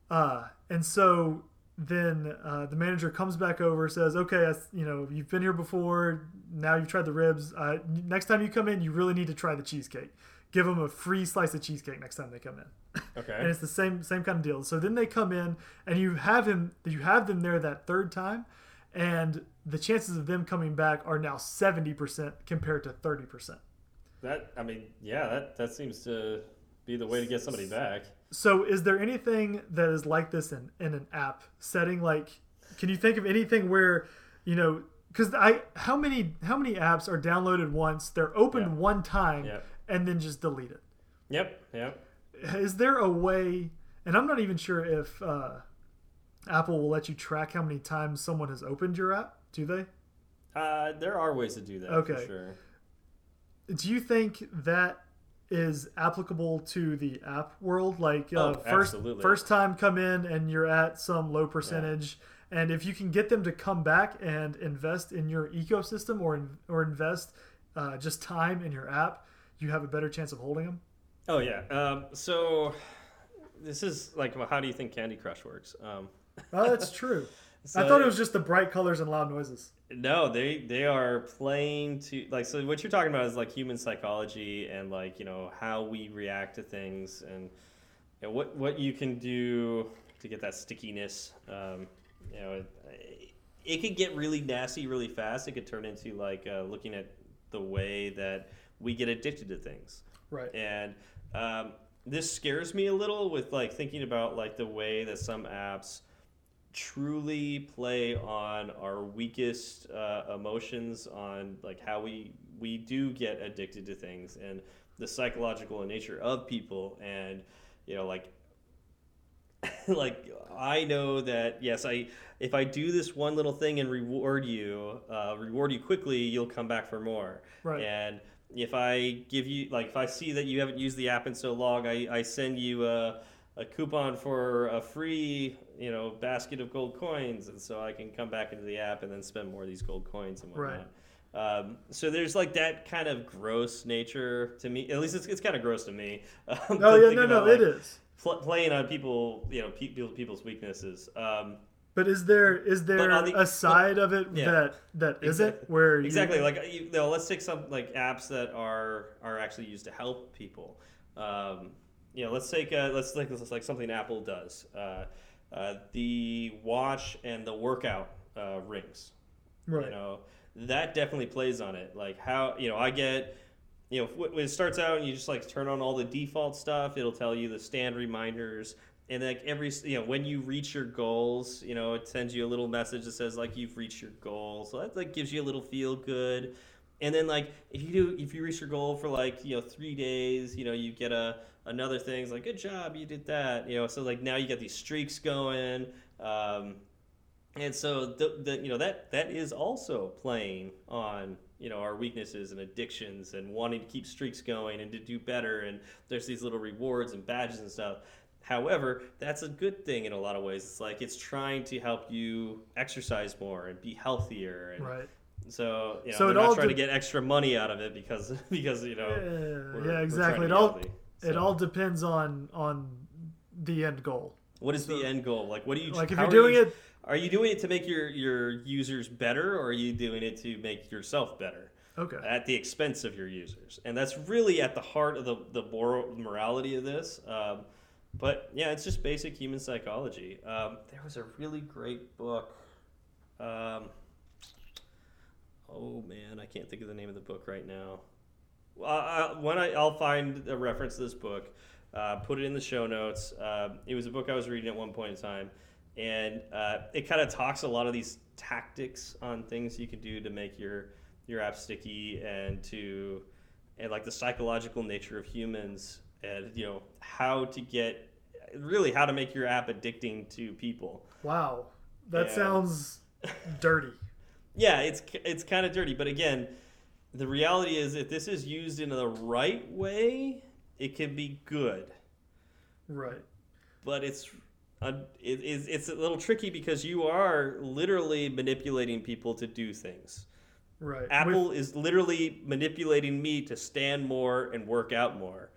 Uh, and so then uh, the manager comes back over, says, "Okay, I, you know you've been here before. Now you've tried the ribs. Uh, next time you come in, you really need to try the cheesecake. Give them a free slice of cheesecake next time they come in." Okay. and it's the same same kind of deal. So then they come in and you have him you have them there that third time and the chances of them coming back are now 70% compared to 30%. That. I mean, yeah. That that seems to be the way to get somebody back. So is there anything that is like this in, in an app setting like can you think of anything where you know cuz I how many how many apps are downloaded once, they're opened Yeah. one time Yeah. And then just delete it. Yep. Yep. is there a way and i'm not even sure if uh, apple will let you track how many times someone has opened your app do they Uh, there are ways to do that. Okay. For sure. do you think that is applicable to the app world like uh, Oh, first absolutely. first time come in and you're at some low percentage and if you can get them to come back and invest in your ecosystem or in, or invest uh, just time in your app you have a better chance of holding them Oh yeah. Um, so this is like, well, how do you think Candy Crush works? Um, oh that's true i thought it was just the bright colors and loud noises No, they they are playing to like so. What you're talking about is like human psychology and like you know how we react to things and you know, what what you can do to get that stickiness. Um, you know, it, it could get really nasty really fast. It could turn into like uh, looking at the way that we get addicted to things right and um, this scares me a little with like thinking about like the way that some apps truly play on our weakest uh, emotions on like how we we do get addicted to things and the psychological nature of people and you know like like I know that yes, I if I do this one little thing and reward you, uh, reward you quickly, you'll come back for more. Right. And if I give you like if I see that you haven't used the app in so long, I, I send you a, a coupon for a free you know basket of gold coins, and so I can come back into the app and then spend more of these gold coins and whatnot. Right. Um, so there's like that kind of gross nature to me. At least it's, it's kind of gross to me. Um, Oh yeah, no, about, no, like, it is. pl- playing on people, you know, pe- people, people's weaknesses. Um, But is there is there the- a side of it Yeah. that that isn't Exactly. where you, exactly. Like you know, let's take some like apps that are are actually used to help people. Um, you know, let's take uh, let's take like something Apple does. Uh, uh, the watch and the workout uh, rings. right You know, that definitely plays on it. Like how you know I get. You know, when it starts out and you just like turn on all the default stuff, it'll tell you the stand reminders, and like every you know when you reach your goals, you know it sends you a little message that says like you've reached your goal, so that like gives you a little feel good. And then like if you do if you reach your goal for like you know three days, you know you get a another thing it's like good job you did that, you know so like now you got these streaks going. Um, and so the, the you know that that is also playing on you know our weaknesses and addictions and wanting to keep streaks going and to do better and there's these little rewards and badges and stuff However, that's a good thing in a lot of ways. It's like it's trying to help you exercise more and be healthier. And Right. So, you know, So they're it all not trying de- to get extra money out of it because because you know. Yeah, yeah, exactly. It all healthy. it all depends on on the end goal. What is the end goal? Like, what do you Like if you're are doing you- it, Are you doing it to make your your users better, or are you doing it to make yourself better okay. at the expense of your users? And that's really at the heart of the the moral, morality of this. Um, but yeah, it's just basic human psychology. Um, there was a really great book. Um, oh man, I can't think of the name of the book right now. I, when I, I'll find a reference to this book, uh, put it in the show notes. Uh, it was a book I was reading at one point in time, and uh, it kind of talks a lot of these tactics on things you can do to make your your app sticky and to and like the psychological nature of humans and you know how to get really how to make your app addicting to people. Wow, that Yeah. sounds dirty. Yeah, it's it's kind of dirty, but again, the reality is if this is used in the right way, it can be good. Right. But it's uh, it, it's it's a little tricky because you are literally manipulating people to do things. Right. With- Apple is literally manipulating me to stand more and work out more.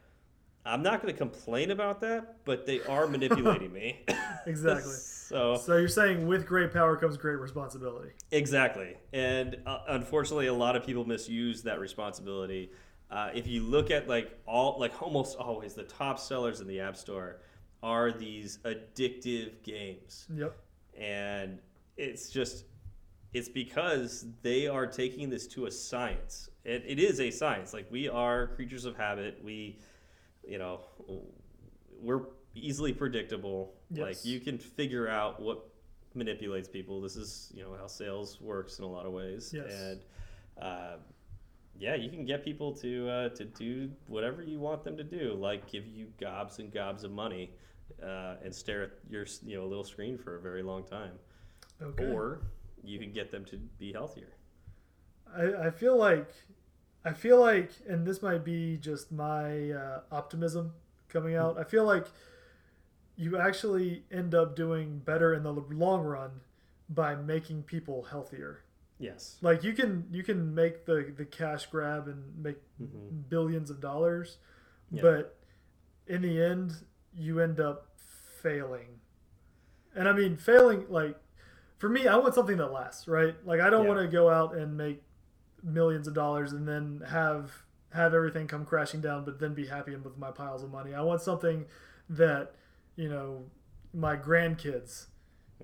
I'm not going to complain about that, but they are manipulating me. exactly. so So you're saying with great power comes great responsibility. Exactly. And uh, unfortunately, a lot of people misuse that responsibility. Uh, if you look at like all, like almost always, the top sellers in the App Store are these addictive games. Yep. And it's just, it's because they are taking this to a science. It, it is a science. Like we are creatures of habit. We, you know, we're easily predictable. Like you can figure out what manipulates people. This is you know how sales works in a lot of ways. Yes. And uh, yeah, you can get people to uh, to do whatever you want them to do, like give you gobs and gobs of money uh, and stare at your you know little screen for a very long time, Okay. or you can get them to be healthier. I, I feel like I feel like and this might be just my uh, optimism coming out. I feel like you actually end up doing better in the long run by making people healthier. Yes. Like you can you can make the the cash grab and make hmm billions of dollars, Yeah. but in the end you end up failing. And I mean failing like for me I want something that lasts, right? Like I don't Yeah. want to go out and make millions of dollars and then have have everything come crashing down but then be happy with my piles of money. I want something that, you know, my grandkids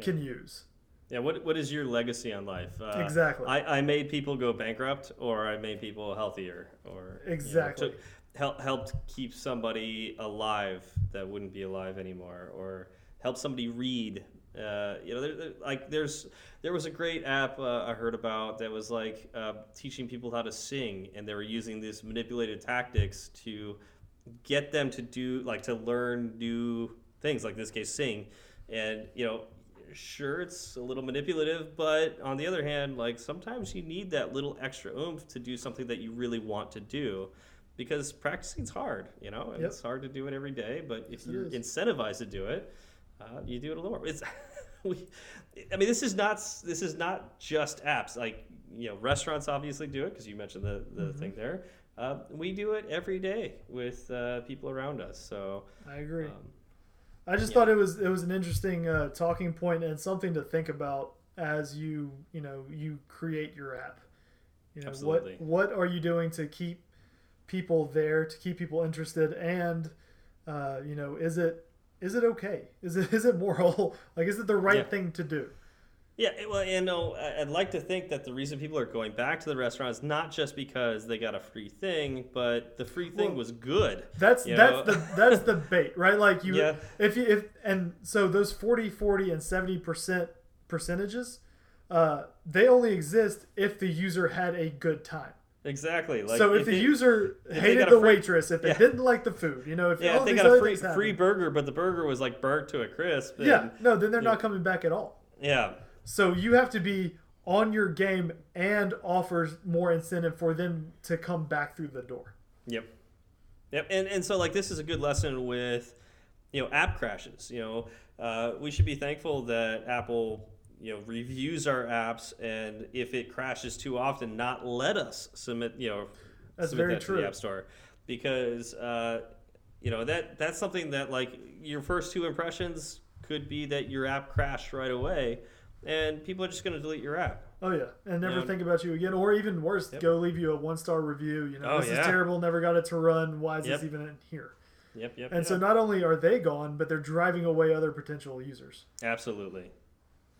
can use. Yeah. What What is your legacy on life? Uh, exactly. I, I made people go bankrupt, or I made people healthier, or you know, Exactly. took- help, helped keep somebody alive that wouldn't be alive anymore, or help somebody read. Uh, you know, there, there- like there's there was a great app uh, I heard about that was like uh, teaching people how to sing, and they were using these manipulated tactics to get them to do like to learn new things, like in this case, sing. And you know, sure it's a little manipulative, but on the other hand, like sometimes you need that little extra oomph to do something that you really want to do. Because practicing's hard, you know, and Yep. it's hard to do it every day. But if Yes, you're incentivized to do it, uh, you do it a little more. It's, we, I mean, this is not this is not just apps. Like you know, restaurants obviously do it because you mentioned the the Mhm. thing there. Uh, we do it every day with uh, people around us. So I agree. um, I just Yeah. thought it was it was an interesting uh, talking point and something to think about as you you know you create your app. You know Absolutely. what what are you doing to keep people there to keep people interested and uh, you know is it is it okay is it is it moral like is it the right Yeah. thing to do? Yeah, well, you know, I'd like to think that the reason people are going back to the restaurant is not just because they got a free thing, but the free thing Well, was good. That's that's know? the that's the bait, right? Like you Yeah. if you if and so those 40 40 and 70% percentages uh, they only exist if the user had a good time. Exactly. Like so if, the they- user hated the free- waitress, if they yeah. didn't like the food, you know, if yeah, all if they got a free free burger, but the burger was like burnt to a crisp. then- yeah, no, then they're Yeah. not coming back at all. yeah, So you have to be on your game and offers more incentive for them to come back through the door. Yep. Yep. And and so like this is a good lesson with you know, app crashes. You know, uh, we should be thankful that Apple you know reviews our apps and if it crashes too often not let us submit you know That's submit very that true. to the app store because uh, you know that that's something that like your first two impressions could be that your app crashed right away and people are just going to delete your app Oh yeah, and never Yeah. think about you again, or even worse, Yep. go leave you a one star review. You know, Oh, this yeah. is terrible. Never got it to run. Why is Yep. this even in here? yep yep And yep. so not only are they gone, but they're driving away other potential users. absolutely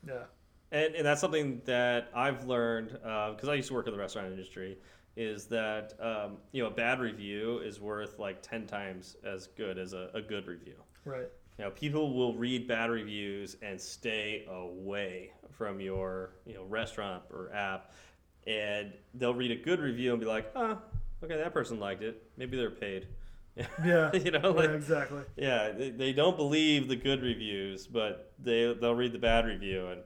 Yeah. And, and that's something that I've learned because I used to work in the restaurant industry. Is that um, you know a bad review is worth like ten times as good as a, a good review. Right. You know, people will read bad reviews and stay away from your you know restaurant or app, and they'll read a good review and be like, "Ah, okay, that person liked it. Maybe they're paid." Yeah. you know, like yeah, exactly. yeah, they, they don't believe the good reviews, but they they'll read the bad review and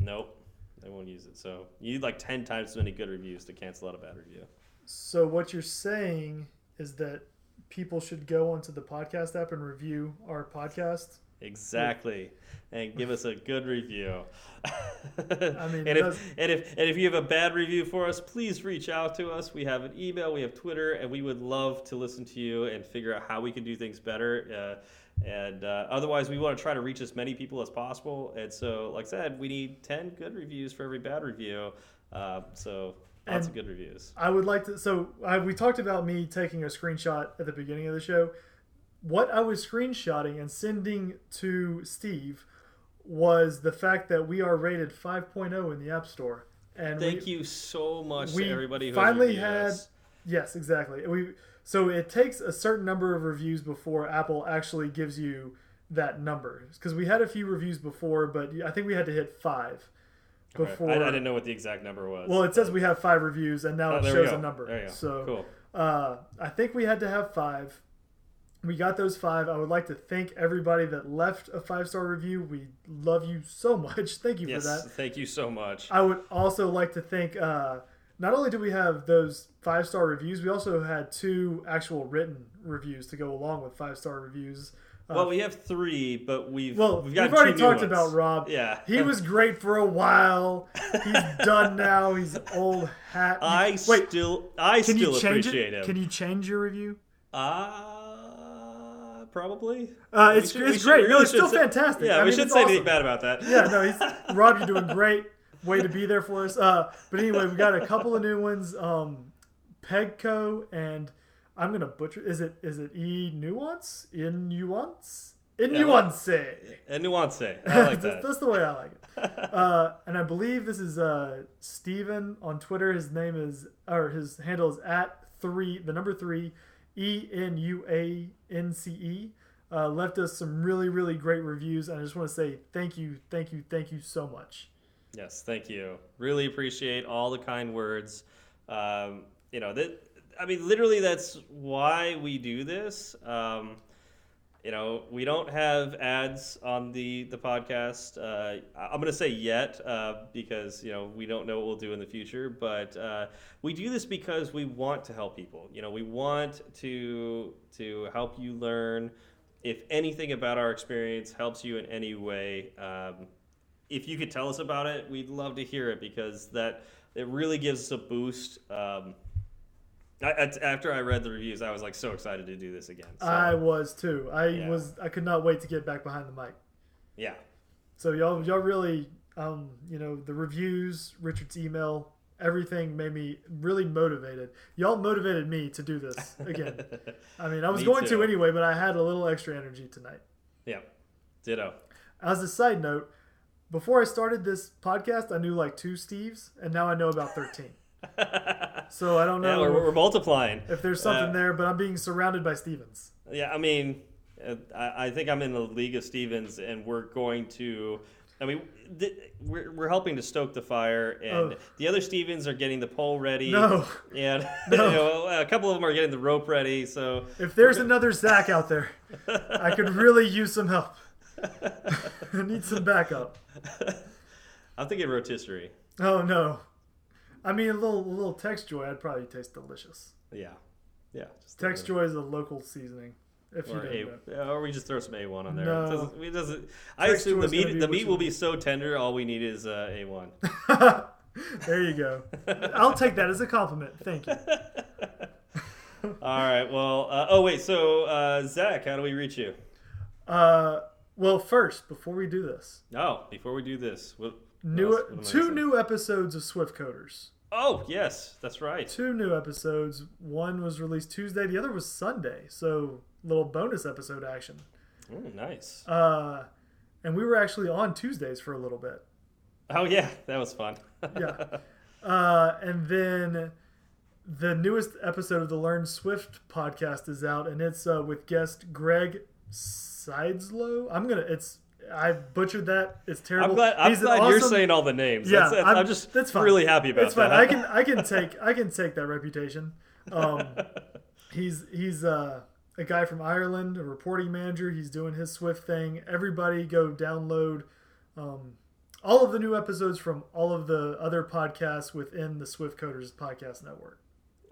nope, they won't use it. So you need like ten times as many good reviews to cancel out a bad review. So what you're saying is that people should go onto the podcast app and review our podcast. Exactly, and give us a good review. I mean, and if and if and if you have a bad review for us, please reach out to us. We have an email, we have Twitter, and we would love to listen to you and figure out how we can do things better. Uh, and uh, otherwise, we want to try to reach as many people as possible. And so, like I said, we need ten good reviews for every bad review. Uh, so lots of good reviews. I would like to. So I, we talked about me taking a screenshot at the beginning of the show. What I was screenshotting and sending to Steve was the fact that we are rated 5.0 in the App Store. And we, Thank you so much we to everybody who finally had- us. Yes, exactly. We so it takes a certain number of reviews before Apple actually gives you that number because we had a few reviews before, but I think we had to hit five before. I, I didn't know what the exact number was. Well, it says we have five reviews, and now Oh, it shows a number. There you go. So cool. uh, I think we had to have five. We got those five. I would like to thank everybody that left a five star review. We love you so much. Thank you Yes, for that. thank you so much. I would also like to thank. Uh, not only do we have those five star reviews, we also had two actual written reviews to go along with five star reviews. Uh, Well, we have three, but we've well, we've we've, already talked about Rob. Yeah, He was great for a while. He's done now. He's old hat. I Wait, still, I still you appreciate it? him. Can you change your review? Uh, probably. Uh, it's should- it's great. No, it's still say- fantastic. Yeah, I we mean, should say awesome. anything bad about that. yeah, no, he's Rob. You're doing great. Way to be there for us. Uh, but anyway, we've got a couple of new ones. Um, Pegco and I'm gonna butcher. Is it is it e nuance in nuance in Yeah, nuance? A nuance. I like that's, that. that's the way I like it. Uh, and I believe this is uh, Steven on Twitter. His name is or his handle is at three the number three E N U A N C E. Uh, left us some really really great reviews, and I just want to say thank you, thank you, thank you so much. Yes, thank you. Really appreciate all the kind words. Um, you know that. I mean, literally, that's why we do this. Um, you know, we don't have ads on the the podcast. Uh, I'm going to say yet uh, because you know we don't know what we'll do in the future. But uh, we do this because we want to help people. You know, we want to to help you learn. If anything about our experience helps you in any way, um, if you could tell us about it, we'd love to hear it because that it really gives us a boost. Um, After I read the reviews, I was like so excited to do this again. So, I was too. I Yeah. was. I could not wait to get back behind the mic. yeah, So y'all, y'all really, um, you know, the reviews, Richard's email, everything made me really motivated. Y'all motivated me to do this again. I mean, I was Me going too. to anyway, but I had a little extra energy tonight. yeah, ditto. As a side note, before I started this podcast, I knew like two Steves, and now I know about thirteen. So I don't yeah, know we're, we're multiplying. if there's something uh, there, but I'm being surrounded by Stevens. Yeah, I mean, uh, I, I think I'm in the league of Stevens, and we're going to. I mean, th- we're, we're helping to stoke the fire, and Oh. the other Stevens are getting the pole ready. No, And No. you know, a couple of them are getting the rope ready. So if there's another Zach out there, I could really use some help. I need some backup. I'm thinking rotisserie. Oh no. I mean, a little a little Tex Joy, I'd probably taste delicious. Yeah, yeah. just a Tex little- Joy is a local seasoning. If you Or, don't a, know. or we just throw some A1 on there. No. It doesn't, it doesn't, I Text assume the meat the meat will be so tender. All we need is uh, A1. there you go. I'll take that as a compliment. Thank you. All right. Well. Uh, oh wait. So uh, Zach, how do we reach you? Uh, well, first, before we do this, Oh, before we do this, what, new what else- what am I two missing? new episodes of Swift Coders. Oh yes, that's right. Two new episodes. One was released Tuesday. The other was Sunday. So little bonus episode action. Oh, nice. Uh, and we were actually on Tuesdays for a little bit. Oh yeah, that was fun. Yeah. Uh, and then the newest episode of the Learn Swift podcast is out, and it's uh, with guest Greg Sideslow. I'm gonna. It's I butchered that. It's terrible. I'm glad. I'm He's an glad you're saying all the names. Yeah, that's, that's, I'm, I'm- just that's fine. really happy about It's fine. that. I can I can take I can take that reputation. Um, he's he's uh, a guy from Ireland, a reporting manager. He's doing his Swift thing. Everybody go download um, all of the new episodes from all of the other podcasts within the Swift Coders podcast network.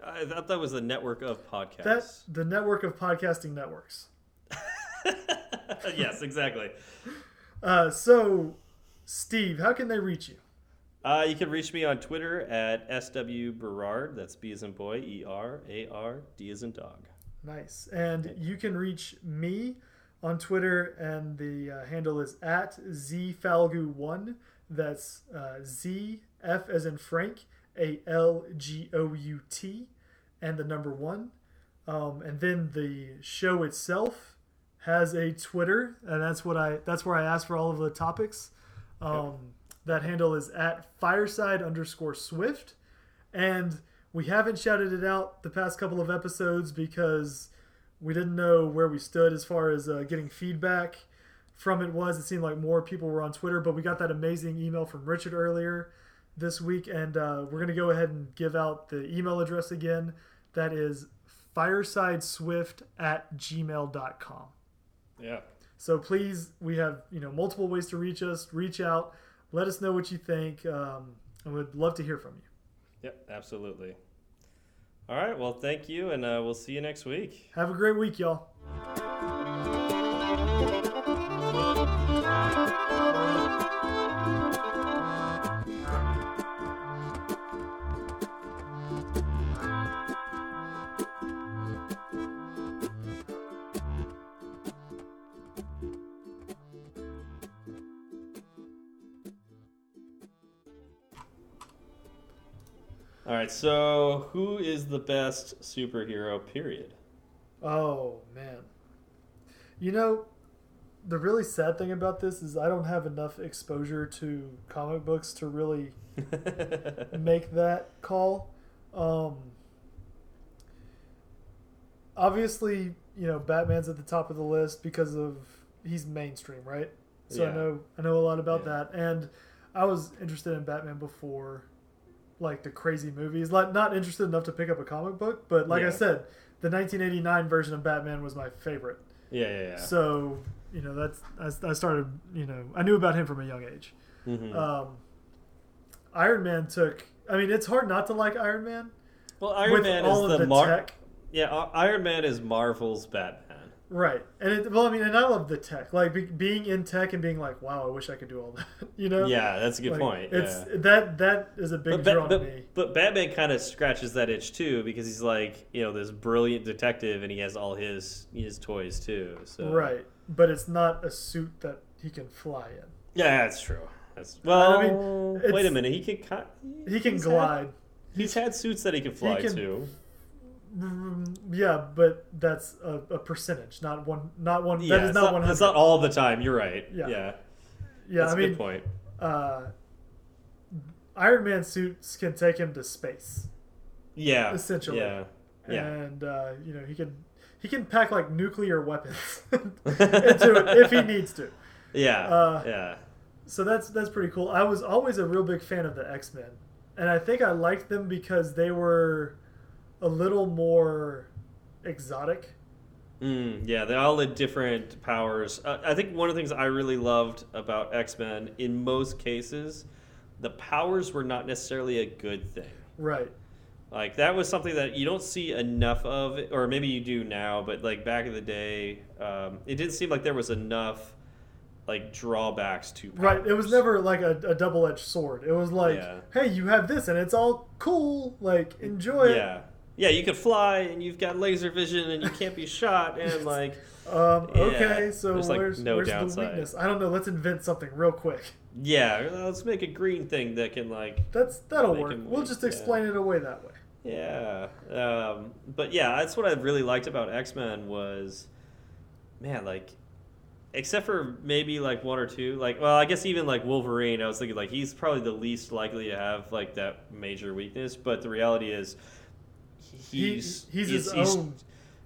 I thought that was the network of podcasts. That the network of podcasting networks. yes, exactly. Uh, so, Steve, how can they reach you? Uh, you can reach me on Twitter at sw Berard. That's B as in boy, E R A R D as in dog. Nice. And you can reach me on Twitter, and the uh, handle is at zfalgout1. That's uh, Z F as in Frank, A L G O U T, and the number one. Um, and then the show itself has a Twitter, and that's what I that's where I ask for all of the topics. Um, That handle is at fireside underscore swift. And we haven't shouted it out the past couple of episodes because we didn't know where we stood as far as uh, getting feedback from it was. It seemed like more people were on Twitter, but we got that amazing email from Richard earlier this week, and uh, we're going to go ahead and give out the email address again. That is firesideswift at gmail.com. Yeah. So please, we have you know multiple ways to reach us. Reach out, let us know what you think, um, and we'd love to hear from you. Yep, absolutely. All right. Well, thank you, and uh, we'll see you next week. Have a great week, y'all. Right. So, who is the best superhero? Period. Oh man. You know, the really sad thing about this is I don't have enough exposure to comic books to really make that call. Um, obviously, you know, Batman's at the top of the list because of he's mainstream, right? So I know I know a lot about Yeah. that, and I was interested in Batman before, like the crazy movies. Like not interested enough to pick up a comic book, but like Yeah. I said, the 1989 version of Batman was my favorite. yeah, yeah, yeah. So you know that's I, I started you know I knew about him from a young age. Mhm. Um, Iron Man took. I mean, it's hard not to like Iron Man well, Iron Man is the the Mar- tech, Yeah, uh, Iron Man is Marvel's Batman. Right? And it, well, I mean, and I love the tech, like be, being in tech and being like, wow, I wish I could do all that. You know? Yeah, that's a good Like, point. It's yeah. that that is a big But, draw to me. but Batman kind of scratches that itch too because he's like you know this brilliant detective and he has all his his toys too. So Right, but it's not a suit that he can fly in. yeah, that's true. That's well. I mean, wait a minute, he can He can he's had- glide. he's had suits that he can fly can- to. Yeah, but that's a, a percentage, not one. Not one. Yeah, that is not not, one it's not all the time. You're right. Yeah. Yeah, Yeah, that's I a mean, good point. uh, Iron Man suits can take him to space, Yeah, essentially. Yeah, yeah. and uh, you know he can he can pack like nuclear weapons into it if he needs to. yeah, Uh, yeah. So that's that's pretty cool. I was always a real big fan of the X Men, and I think I liked them because they were a little more exotic. Mm, yeah, they all had different powers. Uh, I think one of the things I really loved about X Men, in most cases, the powers were not necessarily a good thing. Right. Like that was something that you don't see enough of, or maybe you do now, but like back in the day, um, it didn't seem like there was enough like drawbacks to Right. It was never like a, a double edged sword. It was like, Yeah. hey, you have this and it's all cool. Like, enjoy it. Yeah, yeah, you can fly and you've got laser vision and you can't be shot and like Um, Yeah, okay, so there's, like, where's, no where's the weakness? I don't know. Let's invent something real quick. yeah, let's make a green thing that can like That's that'll work. him We'll weak, just yeah. explain it away that way. Yeah, um, but yeah, that's what I really liked about X Men was, man, like, except for maybe like one or two, like, well, I guess even like Wolverine, I was thinking like he's probably the least likely to have like that major weakness, but the reality is, he's he's his own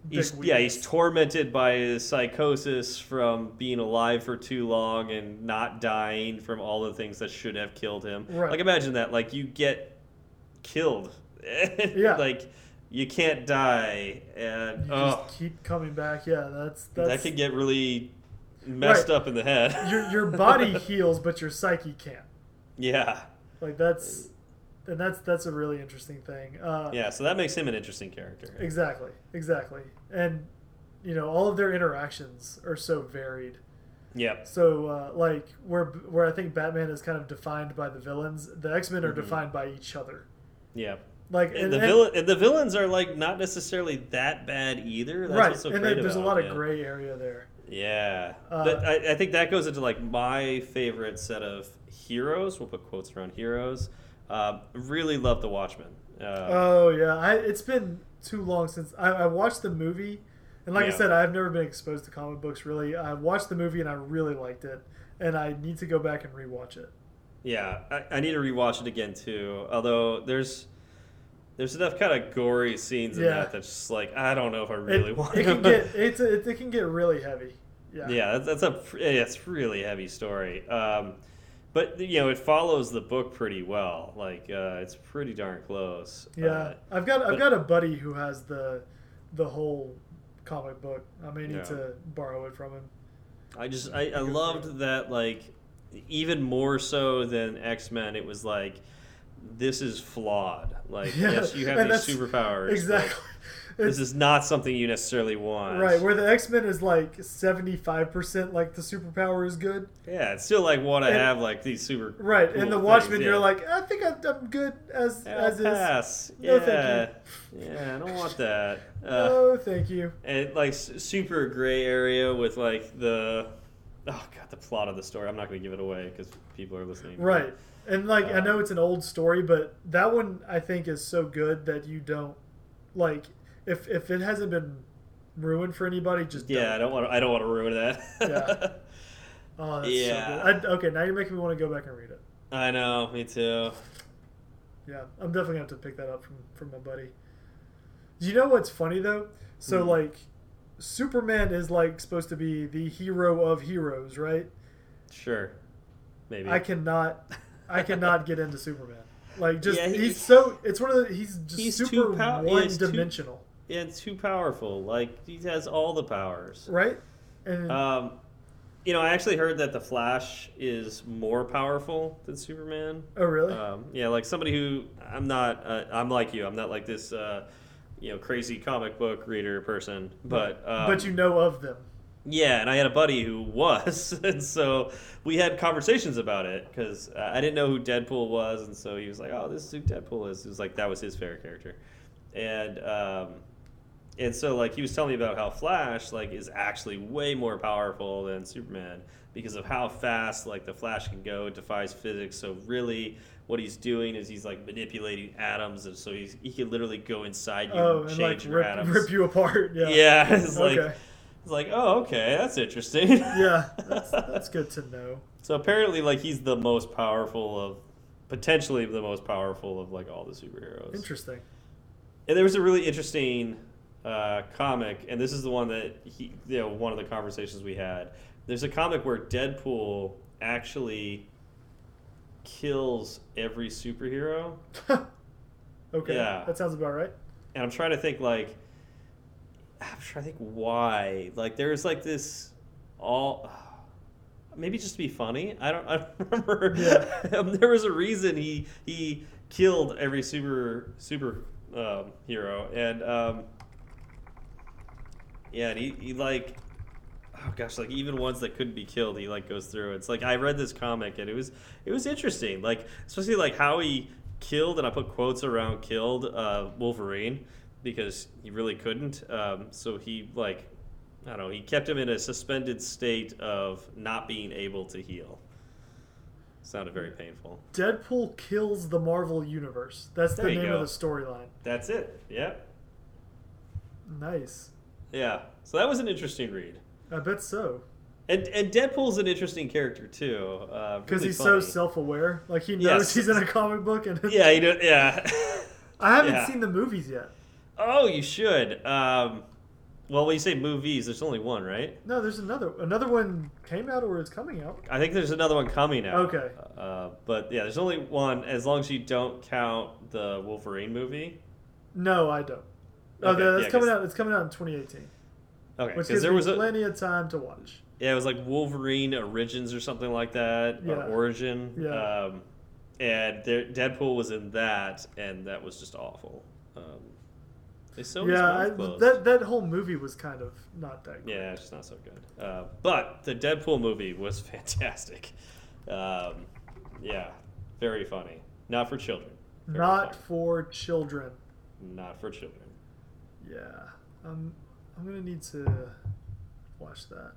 He's, yeah, he's tormented by his psychosis from being alive for too long and not dying from all the things that should have killed him. Right. Like imagine that, like you get killed, Yeah. like you can't die, and You oh, just keep coming back. Yeah, that's that's that could get really messed Right. up in the head. your your body heals, but your psyche can't. yeah, Like that's and that's that's a really interesting thing. Uh, yeah. So that makes him an interesting character. Exactly, exactly, and you know all of their interactions are so varied. Yeah. So uh, like where where I think Batman is kind of defined by the villains, the X Men are Mhm. defined by each other. Yeah. Like And, the villain and the villains are like not necessarily that bad either. That's right? what's so and there's a lot of yeah. gray area there. Yeah, Uh, but I, I think that goes into like my favorite set of heroes. We'll put quotes around heroes. Um, really love the Watchmen. Uh, Oh yeah, I, it's been too long since I, I watched the movie, and like I said, I've never been exposed to comic books really. I watched the movie and I really liked it, and I need to go back and rewatch it. yeah, I, I need to rewatch it again too. Although there's there's enough kind of gory scenes in Yeah. that that's just like I don't know if I really it, want. it to. can get it's a, it, it can get really heavy. Yeah. yeah, that's, that's a yeah, it's really heavy story. Um, but you know, it follows the book pretty well. Like uh, it's pretty darn close. Yeah, Uh, I've got I've but- got a buddy who has the the whole comic book. I may need Yeah. to borrow it from him. I just I, I loved that like even more so than X Men. It was like this is flawed. Like Yeah, yes, you have and these superpowers. Exactly. This is not something you necessarily want. right where the X Men is like seventy five percent like the superpower is good. Yeah, it's still like want to have like these super. Right, cool and the things, Watchmen, yeah. you're like, I think I'm, I'm good as as I'll is. pass. No, yeah, yeah, I don't want that. Uh, oh, thank you. and like super gray area with like the oh god the plot of the story. I'm not going to give it away because people are listening. Right, and like I know Um, it's an old story, but that one I think is so good that you don't like if if it hasn't been ruined for anybody, just Yeah, I Don't. don't want to. I don't want to ruin that. Yeah. Oh, that's Yeah. so good. I, okay, now you're making me want to go back and read it. I know. Me too. Yeah, I'm definitely gonna have to pick that up from from my buddy. Do you know what's funny though? So Hmm. like, Superman is like supposed to be the hero of heroes, right? Sure. Maybe. I cannot, I cannot get into Superman. Like, just Yeah, he- he's so it's one of the he's just He's super too pow- yeah, one dimensional, Yeah, it's too powerful. Like he has all the powers. right? And Um, you know, I actually heard that the Flash is more powerful than Superman. oh really? Um, yeah, like somebody who I'm not. Uh, I'm like you. I'm not like this. Uh, you know, crazy comic book reader person. But um, but you know of them. Yeah, and I had a buddy who was, and so we had conversations about it because uh, I didn't know who Deadpool was, and so he was like, "Oh, this is who Deadpool is." It was like that was his favorite character, and um, and so like he was telling me about how Flash like is actually way more powerful than Superman because of how fast like the Flash can go, it defies physics. So really, what he's doing is he's like manipulating atoms, and so he's he can literally go inside you Oh, and and change like your rip, atoms. rip you apart. Yeah. Yeah, it's like Okay. it's like, oh, okay, that's interesting. Yeah, that's, that's good to know. so apparently, like, he's the most powerful of, potentially the most powerful of like all the superheroes. Interesting. And there was a really interesting uh, comic, and this is the one that he, you know, one of the conversations we had. There's a comic where Deadpool actually kills every superhero, okay, Yeah. that sounds about right. and I'm trying to think like, I'm trying to think why. Like, there's like this all. Maybe just to be funny. I don't. I don't remember. Yeah. um, there was a reason he he killed every super super um, hero, and um, yeah, and he, he like oh gosh, like even ones that couldn't be killed, he like goes through. It's like I read this comic and it was it was interesting, like especially like how he killed, and I put quotes around killed uh, Wolverine because he really couldn't. Um, so he like I don't know, he kept him in a suspended state of not being able to heal. Sounded very painful. Deadpool kills the Marvel Universe. That's the There name go. of the storyline. That's it. Yep. Nice. Yeah. So that was an interesting read. I bet so. And and Deadpool's an interesting character too. uh, Because really he's so self-aware. Like he knows Yes. he's in a comic book, and Yeah, you do, yeah. I haven't yeah. seen the movies yet. oh, you should. Um, well, when you say movies, there's only one, right? No, there's another. Another one came out or is coming out. I think there's another one coming out. Okay. Uh, but yeah, there's only one. As long as you don't count the Wolverine movie. No, I don't. Oh, Okay, that's yeah, coming out. It's coming out in 2018, Okay, which because there was a plenty of time to watch. yeah, it was like Wolverine Origins or something like that, Yeah. or Origin. Yeah. Um, and there, Deadpool was in that, and that was just awful. Um, they his yeah, I, that that whole movie was kind of not that. Great. Yeah, it's just not so good. Uh, but the Deadpool movie was fantastic. Um, yeah, very funny. Not for children. Very Not funny. for children. Not for children. Yeah, um, I'm gonna need to watch that.